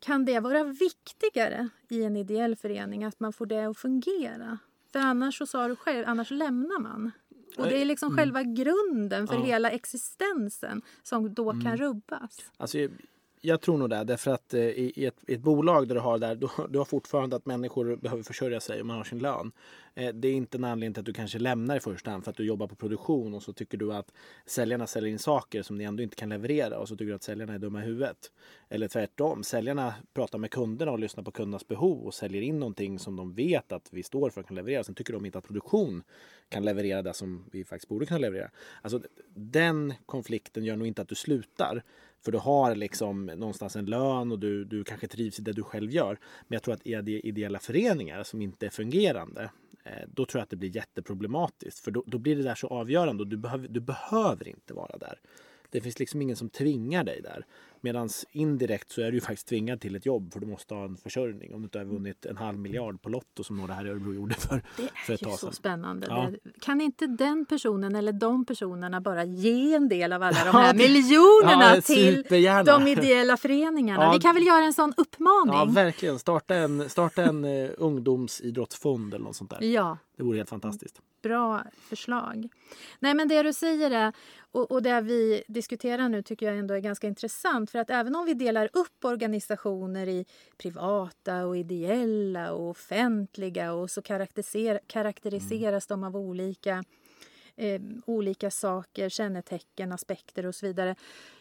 kan det vara viktigare i en ideell förening att man får det att fungera? För annars så sa du själv, annars lämnar man. Och det är liksom själva grunden för Ja. hela existensen som då kan rubbas. Alltså, jag- tror nog det. Därför att eh, i i ett, i ett bolag där du har där, du, du har fortfarande att människor behöver försörja sig och man har sin lön. Eh, det är inte en anledning till att du kanske lämnar i första hand för att du jobbar på produktion och så tycker du att säljarna säljer in saker som ni ändå inte kan leverera och så tycker du att säljarna är dumma i huvudet. Eller tvärtom, säljarna pratar med kunderna och lyssnar på kundernas behov och säljer in någonting som de vet att vi står för och kan leverera. Sen tycker de inte att produktion kan leverera det som vi faktiskt borde kunna leverera. Alltså den konflikten gör nog inte att du slutar. För du har liksom någonstans en lön och du, du kanske trivs i det du själv gör. Men jag tror att i ideella föreningar som inte är fungerande, eh, då tror jag att det blir jätteproblematiskt. För då, då blir det där så avgörande och du behöver, du behöver inte vara där. Det finns liksom ingen som tvingar dig där. Medan indirekt så är du ju faktiskt tvingad till ett jobb för du måste ha en försörjning. Om du inte har vunnit en halv miljard på Lotto som några här i Örebro gjorde för, Det för är ett ju tag så sedan. spännande. Ja. Det- Kan inte den personen eller de personerna bara ge en del av alla de [LAUGHS] här det- miljonerna Ja, till de ideella föreningarna? Vi kan väl göra en sån uppmaning? Ja, verkligen. Starta en, starta en eh, ungdomsidrottsfond eller något sånt där. ja. Det vore helt fantastiskt. Bra förslag. Nej, men det du säger är, och, och det vi diskuterar nu tycker jag ändå är ganska intressant. För att även om vi delar upp organisationer i privata och ideella och offentliga och så karaktäriser, karaktäriseras de av olika, eh, olika saker, kännetecken, aspekter och så vidare.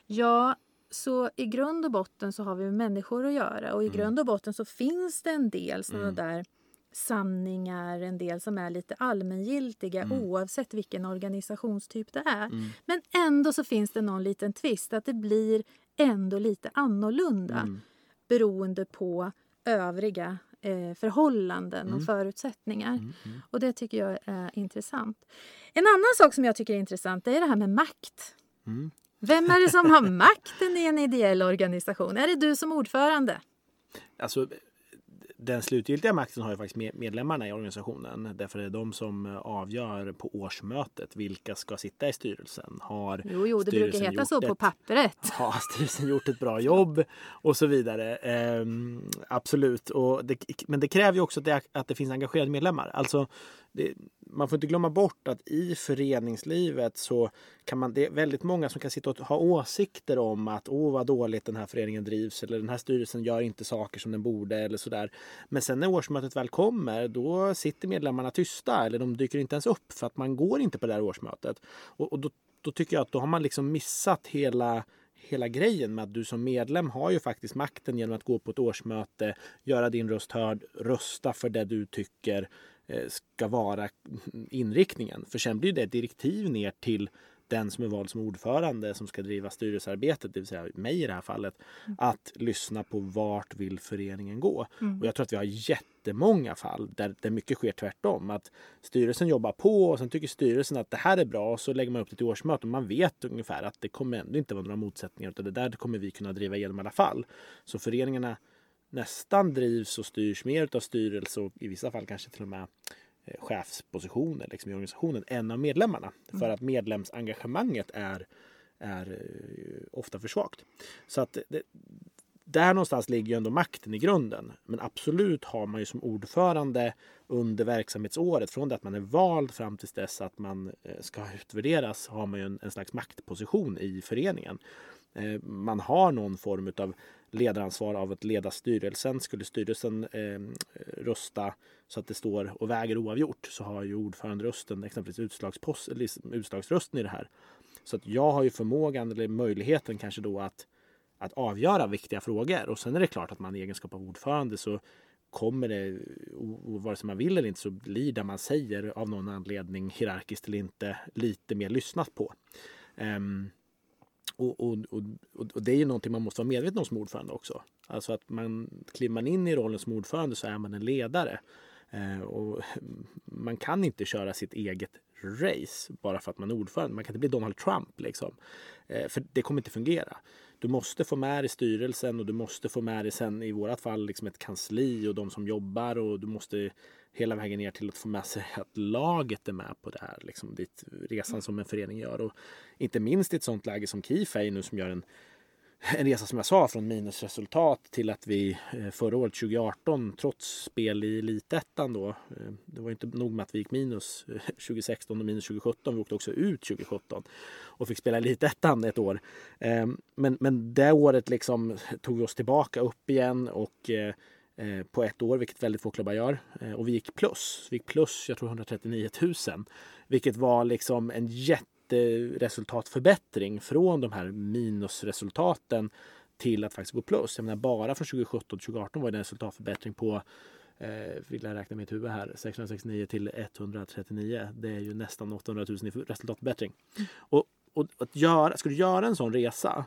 Ja, så i grund och botten så har vi med människor att göra och i grund och botten så finns det en del sådana där sanningar, en del som är lite allmängiltiga oavsett vilken organisationstyp det är. Men ändå så finns det någon liten twist att det blir ändå lite annorlunda beroende på övriga eh, förhållanden och förutsättningar. Och det tycker jag är intressant. En annan sak som jag tycker är intressant är det här med makt. Mm. Vem är det som [LAUGHS] har makten i en ideell organisation? Är det du som ordförande? Alltså, den slutgiltiga makten har ju faktiskt med- medlemmarna i organisationen. Därför är det de som eh, avgör på årsmötet vilka ska sitta i styrelsen. Har Jo, jo, det brukar heta så gjort på ett- pappret. [LAUGHS] har styrelsen gjort ett bra jobb och så vidare. Ehm, absolut, och det, men det kräver ju också att det, att det finns engagerade medlemmar. Alltså, det, man får inte glömma bort att i föreningslivet så kan man, det är väldigt många som kan sitta och ha åsikter om att åh vad dåligt den här föreningen drivs eller den här styrelsen gör inte saker som den borde eller sådär. Men sen när årsmötet väl kommer då sitter medlemmarna tysta eller de dyker inte ens upp för att man går inte på det här årsmötet. Och, och då, då tycker jag att då har man liksom missat hela hela grejen med att du som medlem har ju faktiskt makten genom att gå på ett årsmöte, göra din röst hörd, rösta för det du tycker ska vara inriktningen. För sen blir det direktiv ner till den som är vald som ordförande som ska driva styrelsearbetet, det vill säga mig i det här fallet, att lyssna på vart vill föreningen gå. Och jag tror att vi har jättemånga fall där, där mycket sker tvärtom. Att styrelsen jobbar på och sen tycker styrelsen att det här är bra och så lägger man upp det till årsmöte och man vet ungefär att det kommer ändå inte vara några motsättningar utan det där kommer vi kunna driva igenom i alla fall. Så föreningarna nästan drivs och styrs mer av styrelse och i vissa fall kanske till och med eh, chefspositioner liksom, i organisationen än av medlemmarna. För att medlemsengagemanget är, är eh, ofta för svagt. Så att det, där någonstans ligger ju ändå makten i grunden. Men absolut har man ju som ordförande under verksamhetsåret, från det att man är vald fram tills dess att man eh, ska utvärderas, har man ju en, en slags maktposition i föreningen. Man har någon form av ledaransvar av att leda styrelsen. Skulle styrelsen eh, rösta så att det står och väger oavgjort så har ju ordföranderösten exempelvis utslagspost, utslagsrösten i det här. Så att jag har ju förmågan eller möjligheten kanske då att, att avgöra viktiga frågor. Och sen är det klart att man i egenskap av ordförande så kommer det, vare sig man vill eller inte, så blir det man säger av någon anledning hierarkiskt eller inte lite mer lyssnat på. Ehm, och, och, och, och det är ju någonting man måste vara medveten om som ordförande också. Alltså att man kliver man in i rollen som ordförande så är man en ledare. Eh, och [LAUGHS] man kan inte köra sitt eget race bara för att man är ordförande. Man kan inte bli Donald Trump liksom. Eh, för det kommer inte fungera. Du måste få med dig styrelsen och du måste få med dig sen i vårat fall liksom ett kansli och de som jobbar och du måste hela vägen ner till att få med sig att laget är med på det här. Liksom, dit resan som en förening gör. Och inte minst i ett sånt läge som Kifey nu som gör en en resa som jag sa från minusresultat till att vi eh, förra året 2018 trots spel i elitettan då. Eh, det var inte nog med att vi gick minus eh, 2016 och minus 2017. Vi åkte också ut 2017 och fick spela elitettan ett år. Ehm, men, men det året liksom tog vi oss tillbaka upp igen och på ett år, vilket väldigt få klubbar gör. Eh, Och vi gick plus. Vi gick plus, jag tror 139 000. Vilket var liksom en jätteresultatförbättring från de här minusresultaten till att faktiskt gå plus. Jag menar bara från 2017 till 2018 var det en resultatförbättring på eh, vill jag räkna mitt huvud här, 669 till 139. Det är ju nästan 800 000 i resultatförbättring. Och, och att göra, ska du göra en sån resa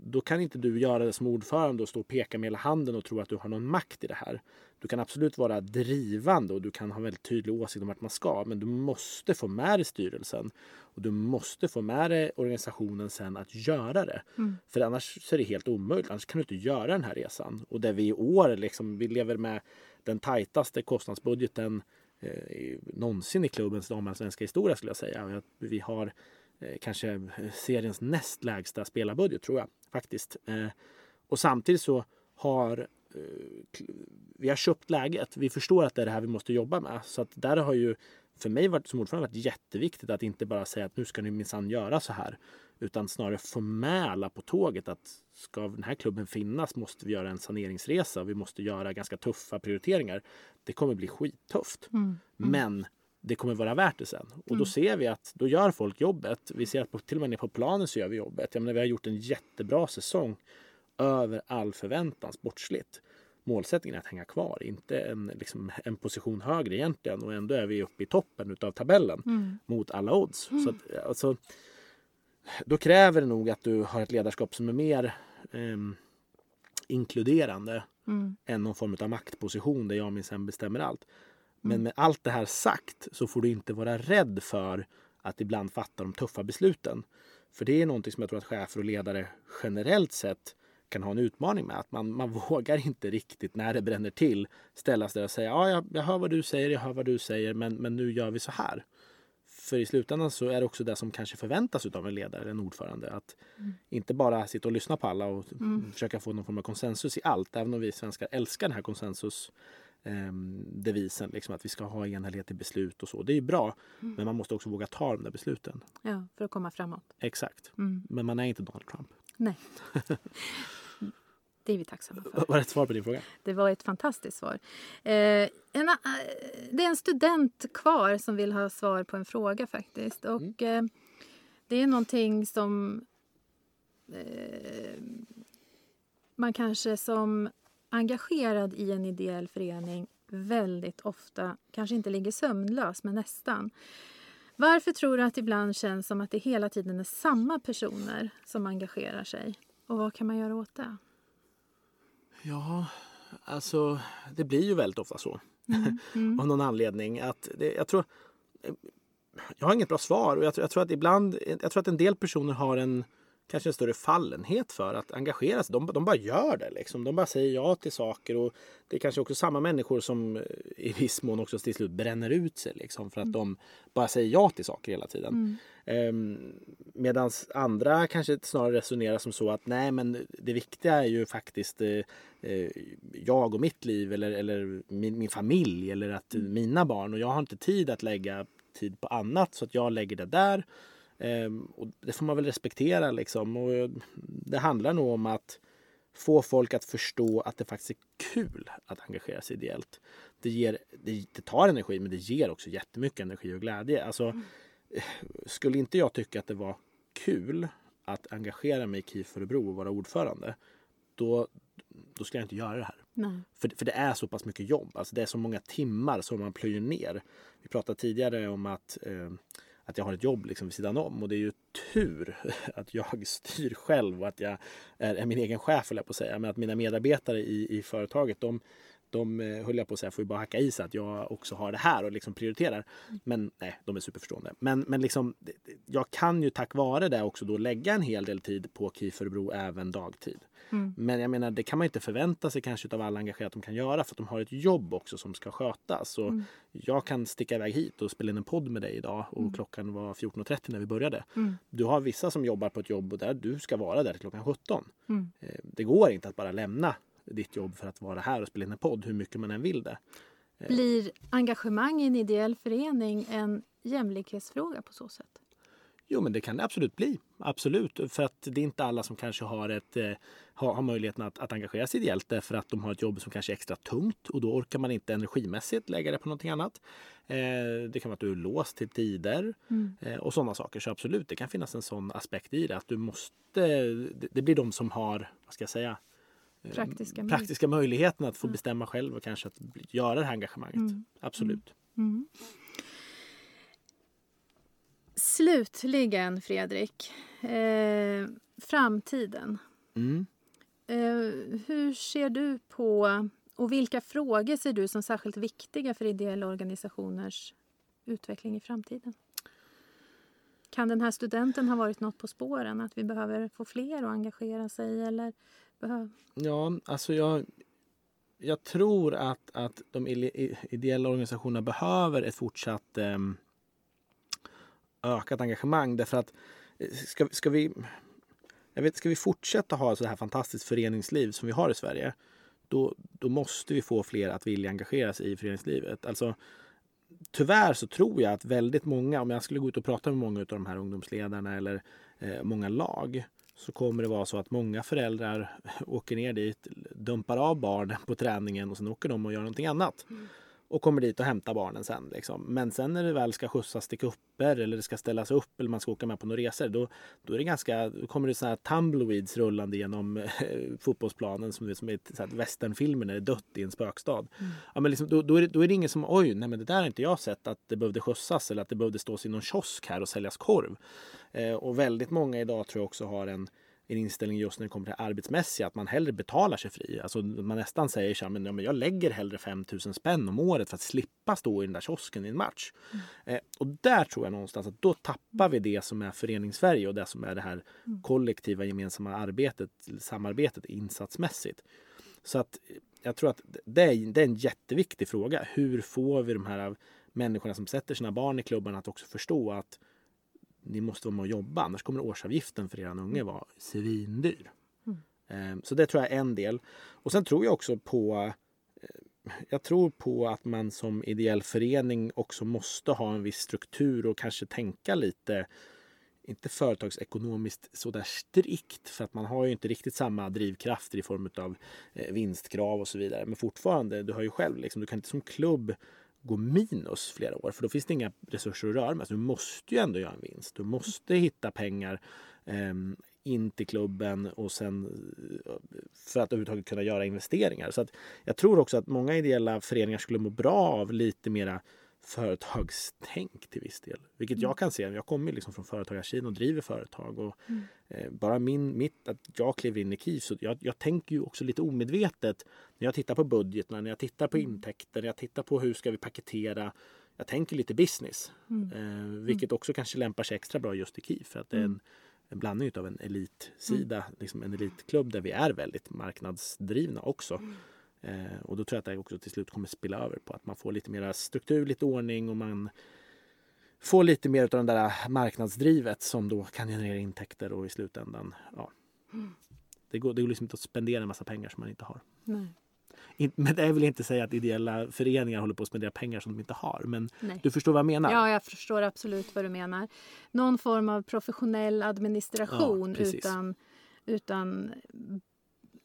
då kan inte du göra det som ordförande och stå och peka med hela handen och tro att du har någon makt i det här. Du kan absolut vara drivande och du kan ha väldigt tydlig åsikt om vart man ska. Men du måste få med dig styrelsen och du måste få med dig organisationen sen att göra det. För annars är det helt omöjligt. Annars kan du inte göra den här resan. Och där vi i år liksom, vi lever med den tajtaste kostnadsbudgeten eh, i- någonsin i klubbens damallsvenska historia skulle jag säga. Vi har kanske seriens näst lägsta spelarbudget tror jag faktiskt. Eh, och samtidigt så har eh, vi har köpt läget. Vi förstår att det är det här vi måste jobba med. Så att där har ju för mig varit, som ordförande varit jätteviktigt att inte bara säga att nu ska ni minsann göra så här. Utan snarare få med alla på tåget att ska den här klubben finnas måste vi göra en saneringsresa. Vi måste göra ganska tuffa prioriteringar. Det kommer bli skittufft. Men det kommer vara värt det sen. Och då ser vi att då gör folk jobbet. Vi ser att på, till och med nere på planen så gör vi jobbet. Jag menar, vi har gjort en jättebra säsong över all förväntan sportsligt. Målsättningen är att hänga kvar, inte en, liksom, en position högre egentligen. Och ändå är vi uppe i toppen utav tabellen mot alla odds. Så att, alltså, då kräver det nog att du har ett ledarskap som är mer ehm, inkluderande än någon form av maktposition där jag minsann bestämmer allt. Men med allt det här sagt så får du inte vara rädd för att ibland fatta de tuffa besluten. För det är någonting som jag tror att chefer och ledare generellt sett kan ha en utmaning med. Att man, man [LAUGHS] vågar inte riktigt när det bränner till ställa sig där och säga ja, jag, jag hör vad du säger, jag hör vad du säger, men, men nu gör vi så här. För i slutändan så är det också det som kanske förväntas av en ledare eller en ordförande. Att inte bara sitta och lyssna på alla och försöka få någon form av konsensus i allt. Även om vi svenskar älskar den här konsensus ehm, devisen, liksom att vi ska ha enhällighet i beslut och så. Det är bra, men man måste också våga ta de där besluten. Ja, för att komma framåt. Exakt. Mm. Men man är inte Donald Trump. Nej. [LAUGHS] Det är vi tacksamma för. Var det ett svar på din fråga? Det var ett fantastiskt svar. Eh, en, eh, det är en student kvar som vill ha svar på en fråga faktiskt. Och eh, det är någonting som eh, man kanske som engagerad i en ideell förening väldigt ofta kanske inte ligger sömnlös, men nästan. Varför tror du att det ibland känns som att det hela tiden är samma personer som engagerar sig? Och vad kan man göra åt det? Ja, alltså det blir ju väldigt ofta så. Mm. [LAUGHS] Av någon anledning. Att det, jag tror... Jag har inget bra svar och jag jag tror att ibland... Jag tror att en del personer har en kanske en större fallenhet för att engagera sig. De, de bara gör det. Liksom. De bara säger ja till saker. Och det är kanske också samma människor som eh, i viss mån också till slut bränner ut sig. Liksom, för att de bara säger ja till saker hela tiden. Mm. Medan andra kanske snarare resonerar som så att nej men det viktiga är ju faktiskt eh, jag och mitt liv eller, eller min, min familj eller att mina barn och jag har inte tid att lägga tid på annat så att jag lägger det där. Ehm, och det får man väl respektera liksom. Och det handlar nog om att få folk att förstå att det faktiskt är kul att engagera sig ideellt. Det, ger, det, det tar energi men det ger också jättemycket energi och glädje. Alltså, skulle inte jag tycka att det var kul att engagera mig i KIF Örebro och vara ordförande då, då skulle jag inte göra det här. Nej. För, för det är så pass mycket jobb. Alltså det är så många timmar som man plöjer ner. Vi pratade tidigare om att, eh, att jag har ett jobb liksom vid sidan om. Och det är ju tur [LAUGHS] att jag styr själv och att jag är, är min egen chef, höll jag på att säga. Men att mina medarbetare i, i företaget, de, de eh, höll jag på att säga, får ju bara hacka i sig att jag också har det här och liksom prioriterar. Men nej, de är superförstående. Men, men liksom, jag kan ju tack vare det också då lägga en hel del tid på KIF även dagtid. Men jag menar, det kan man inte förvänta sig kanske av alla engagerade att de kan göra för att de har ett jobb också som ska skötas. Och Jag kan sticka iväg hit och spela in en podd med dig idag och klockan var 14.30 när vi började. Du har vissa som jobbar på ett jobb och där du ska vara där till klockan 17. Eh, Det går inte att bara lämna ditt jobb för att vara här och spela in en podd hur mycket man än vill det. Blir engagemang i en ideell förening en jämlikhetsfråga på så sätt? Jo, men det kan det absolut bli. Absolut. För att det är inte alla som kanske har, ett, eh, har, har möjligheten att, att engagera sig ideellt därför att de har ett jobb som kanske är extra tungt och då orkar man inte energimässigt lägga det på någonting annat. Eh, det kan vara att du är låst till tider eh, och sådana saker. Så absolut, det kan finnas en sån aspekt i det. Att du måste, det, det blir de som har, vad ska jag säga, eh, Praktiska möj- praktiska möjligheten att få bestämma själv och kanske att göra det här engagemanget. Absolut. Slutligen, Fredrik. Eh, framtiden. Mm. Eh, hur ser du på och vilka frågor ser du som särskilt viktiga för ideella organisationers utveckling i framtiden? Kan den här studenten ha varit något på spåren? Att vi behöver få fler att engagera sig? Eller Ja, alltså jag, jag tror att, att de ideella organisationerna behöver ett fortsatt ehm, ökat engagemang. Därför att eh, ska, ska, vi, jag vet, ska vi fortsätta ha så här fantastiskt föreningsliv som vi har i Sverige då, då måste vi få fler att vilja engagera sig i föreningslivet. Alltså, tyvärr så tror jag att väldigt många, om jag skulle gå ut och prata med många av de här ungdomsledarna eller eh, många lag så kommer det vara så att många föräldrar [LAUGHS] åker ner dit, dumpar av barnen på träningen och sen åker de och gör någonting annat. Mm. Och kommer dit och hämtar barnen sen. Liksom. Men sen när det väl ska skjutsas till kupper eller det ska ställas upp eller man ska åka med på några resor då, då, är det ganska, då kommer det såna här tumbleweeds rullande genom eh, fotbollsplanen som, som i westernfilmer när det är dött i en spökstad. Ja, men liksom, då, då, är det, då är det ingen som oj, nej men det där har inte jag sett att det behövde skjutsas eller att det behövde stås i någon kiosk här och säljas korv. Eh, och väldigt många idag tror jag också har en en inställning just när det kommer till arbetsmässiga att man hellre betalar sig fri. Alltså man nästan säger så här, men, ja, men jag lägger hellre 5000 spänn om året för att slippa stå i den där kiosken i en match. Eh, och där tror jag någonstans att då tappar vi det som är föreningssverige och det som är det här kollektiva gemensamma arbetet, samarbetet insatsmässigt. Så att jag tror att det är, det är en jätteviktig fråga. Hur får vi de här människorna som sätter sina barn i klubben att också förstå att ni måste vara med och jobba annars kommer årsavgiften för er unge vara svindyr. Ehm, Så det tror jag är en del. Och sen tror jag också på eh, jag tror på att man som ideell förening också måste ha en viss struktur och kanske tänka lite inte företagsekonomiskt sådär strikt för att man har ju inte riktigt samma drivkrafter i form av eh, vinstkrav och så vidare. Men fortfarande, du har ju själv liksom, du kan inte som klubb gå minus flera år för då finns det inga resurser att röra med. Så du måste ju ändå göra en vinst. Du måste hitta pengar eh, in till klubben och sen eh, för att överhuvudtaget kunna göra investeringar. Så att jag tror också att många ideella föreningar skulle må bra av lite mera företagstänk till viss del. Vilket jag kan se. Jag kommer liksom från företagarsidan och driver företag. Och, eh, bara min, mitt, att jag kliver in i KIF, så jag, jag tänker ju också lite omedvetet när jag tittar på budgeten, när jag tittar på intäkter, när jag tittar på hur ska vi paketera. Jag tänker lite business. Eh, vilket också kanske lämpar sig extra bra just i KIF. För att det är en, en blandning av en elitsida, liksom en elitklubb där vi är väldigt marknadsdrivna också. Eh, och då tror jag att det också till slut kommer spilla över på att man får lite mer struktur, lite ordning och man får lite mer av den där marknadsdrivet som då kan generera intäkter och i slutändan, ja. Det går, det går liksom inte att spendera en massa pengar som man inte har. Nej. In, men det vill inte säga att ideella föreningar håller på att spendera pengar som de inte har. Men Nej. du förstår vad jag menar? Ja, jag förstår absolut vad du menar. Någon form av professionell administration Ja, utan, utan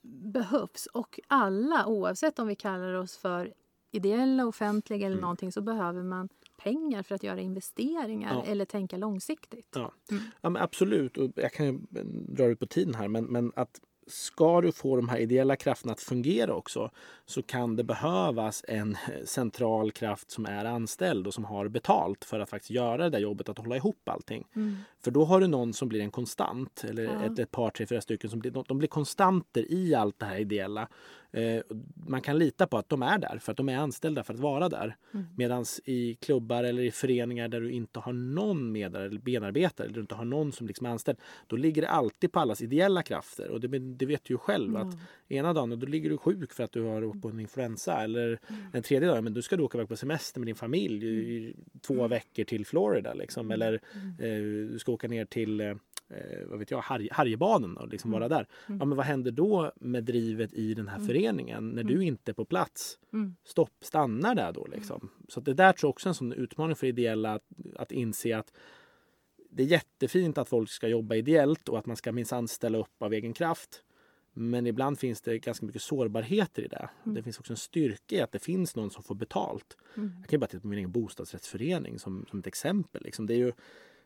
behövs. Och alla, oavsett om vi kallar oss för ideella, offentliga eller Mm. någonting, så behöver man pengar för att göra investeringar Ja. eller tänka långsiktigt. Ja, Mm. ja absolut. Och jag kan ju dra ut på tiden här. Men, men att ska du få de här ideella krafterna att fungera också så kan det behövas en central kraft som är anställd och som har betalt för att faktiskt göra det där jobbet att hålla ihop allting. Mm. För då har du någon som blir en konstant eller Ja. ett, ett par, tre, fyra stycken som blir, de blir konstanter i allt det här ideella. Eh, man kan lita på att de är där för att de är anställda för att vara där. Mm. Medan i klubbar eller i föreningar där du inte har någon medare eller benarbetare eller du inte har någon som liksom är anställd. Då ligger det alltid på allas ideella krafter. Och det, det vet du ju själv att ena dagen då ligger du sjuk för att du har åkt på en influensa eller den tredje dagen men då ska du åka iväg på semester med din familj i två veckor till Florida liksom. Eller eh, du ska åka ner till eh, vad vet jag, Harj, Harjebaden och liksom vara där. Ja, men vad händer då med drivet i den här föreningen när du inte är på plats? Mm. Stopp, stannar där då liksom. Så det där tror jag också är en sån utmaning för ideella att, att inse att det är jättefint att folk ska jobba ideellt och att man ska minsann ställa upp av egen kraft. Men ibland finns det ganska mycket sårbarheter i det. Det finns också en styrka i att det finns någon som får betalt. Jag kan ju bara titta på min egen bostadsrättsförening som, som ett exempel. Liksom. Det är ju,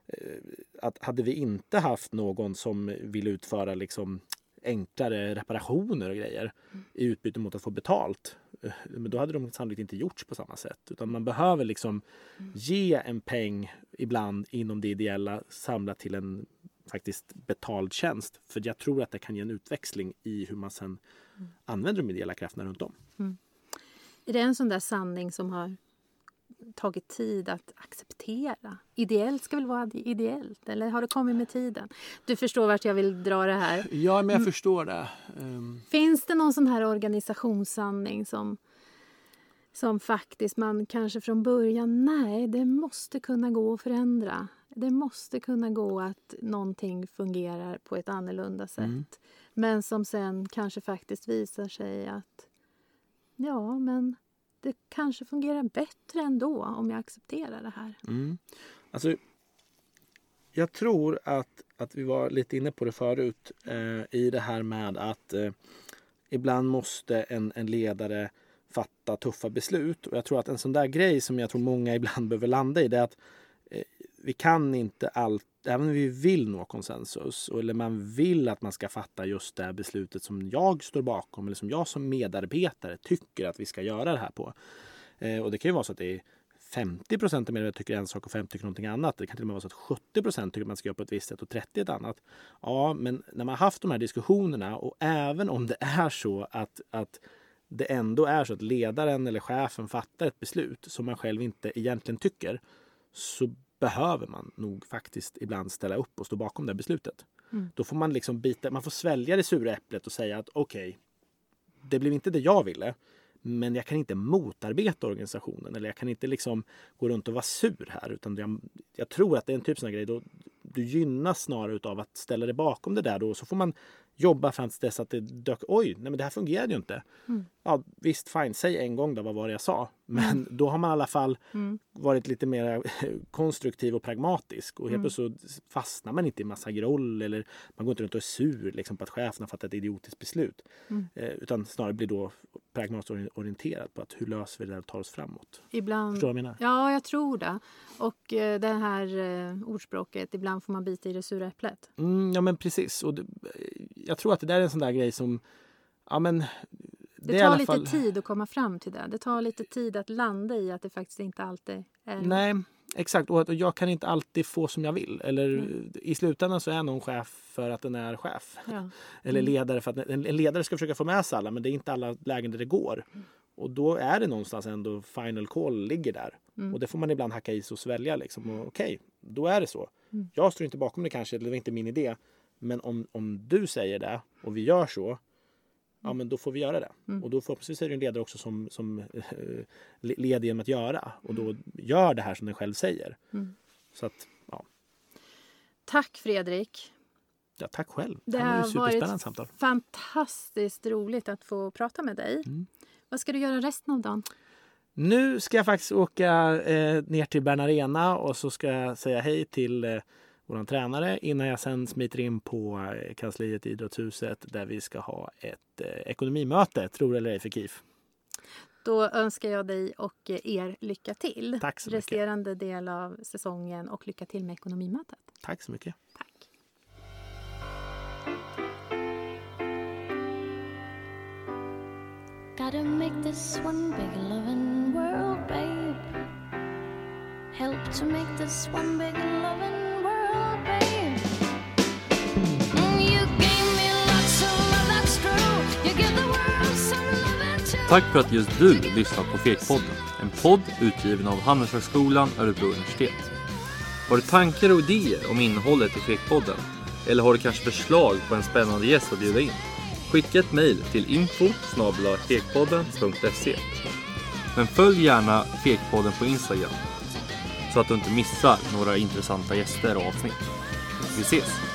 Eh, att hade vi inte haft någon som vill utföra liksom enklare reparationer och grejer i utbyte mot att få betalt. Eh, men då hade de sannolikt inte gjorts på samma sätt. Utan man behöver liksom ge en peng ibland inom det ideella samlat till en faktiskt betald tjänst. För jag tror att det kan ge en utväxling i hur man sen använder de ideella krafterna runt om. Mm. Är det en sån där sanning som har tagit tid att acceptera? Ideellt ska väl vara ideellt, eller har det kommit med tiden? Du förstår vart jag vill dra det här. Ja, men jag förstår det. Ehm, Finns det någon sån här organisationssanning som, som faktiskt man kanske från början, nej, det måste kunna gå att förändra. Det måste kunna gå att någonting fungerar på ett annorlunda sätt. Mm. Men som sen kanske faktiskt visar sig att ja, men det kanske fungerar bättre ändå om jag accepterar det här. Mm. Alltså, jag tror att, att vi var lite inne på det förut eh, i det här med att eh, ibland måste en, en ledare fatta tuffa beslut. Och jag tror att en sån där grej som jag tror många ibland behöver landa i det är att eh, vi kan inte även om vi vill nå konsensus eller man vill att man ska fatta just det beslutet som jag står bakom eller som jag som medarbetare tycker att vi ska göra det här på. Eh, och det kan ju vara så att det är 50 procent av medarbetarna tycker en sak och 50 tycker någonting annat. Det kan till och med vara så att 70 procent tycker att man ska göra på ett visst sätt och 30 ett annat. Ja, men när man har haft de här diskussionerna och även om det är så att, att det ändå är så att ledaren eller chefen fattar ett beslut som man själv inte egentligen tycker så behöver man nog faktiskt ibland ställa upp och stå bakom det beslutet. Mm. Då får man liksom bita, man får svälja det sura äpplet och säga att okej, det blev inte det jag ville. Men jag kan inte motarbeta organisationen eller jag kan inte liksom gå runt och vara sur här. Utan jag, jag tror att det är en typ sån grej då du gynnas snarare utav att ställa dig bakom det där då. Så får man jobba fram till dess att det dök. Oj, nej men det här fungerade ju inte. Mm. Ja, visst, fine, säg en gång då vad var det jag sa. Men då har man i alla fall Mm. varit lite mer konstruktiv och pragmatisk. Och helt Mm. plötsligt så fastnar man inte i massa groll eller man går inte runt och är sur liksom, på att chefen har fattat ett idiotiskt beslut. Mm. Eh, utan snarare blir då pragmatiskt ori- orienterad på att hur löser vi det där och tar oss framåt. Ibland... Förstår du vad jag menar? Ja, jag tror det. Och eh, det här eh, ordspråket, ibland får man bita i det sura äpplet. Mm, ja men precis. Och det, jag tror att det där är en sån där grej som Ja men Det, i tar lite fall- tid att komma fram till det. Det tar lite tid att landa i att det faktiskt inte alltid är... Nej, exakt. Och att jag kan inte alltid få som jag vill. Eller Mm. i slutändan så är någon chef för att den är chef. Ja. [LAUGHS] Eller Mm. ledare för att en en ledare ska försöka få med sig alla men det är inte alla lägen där det går. Mm. Och då är det någonstans ändå final call ligger där. Mm. Och det får man ibland hacka i sig och svälja liksom. Och Okej, då är det så. Mm. Jag står inte bakom det kanske, eller det var inte min idé. Men om, om du säger det och vi gör så. Ja men då får vi göra det. Mm. Och då förhoppningsvis är det en ledare också som, som eh, le- leder genom att göra. Och då gör det här som den själv säger. Mm. Så att, ja. Tack Fredrik. ja tack själv. Det Det här var varit samtal. fantastiskt roligt att få prata med dig. Mm. Vad ska du göra resten av dagen? Nu ska jag faktiskt åka eh, ner till Bern Arena och så ska jag säga hej till eh, vår tränare innan jag sen smiter in på eh, kansliet i Idrottshuset där vi ska ha ett eh, ekonomimöte, tror eller ej, för KIF. Då önskar jag dig och er lycka till. Tack så mycket. Resterande del av säsongen och lycka till med ekonomimötet. Tack så mycket. Tack. Gotta make this one big loving world, babe. Help to make this one big loving Tack för att just du lyssnat på Fekpodden. En podd utgiven av Handelshögskolan Örebro universitet. Har du tankar och idéer om innehållet i Fekpodden? Eller har du kanske förslag på en spännande gäst att bjuda in? Skicka ett mejl till info Men följ gärna Fekpodden på Instagram så att du inte missar några intressanta gäster och avsnitt. Vi ses!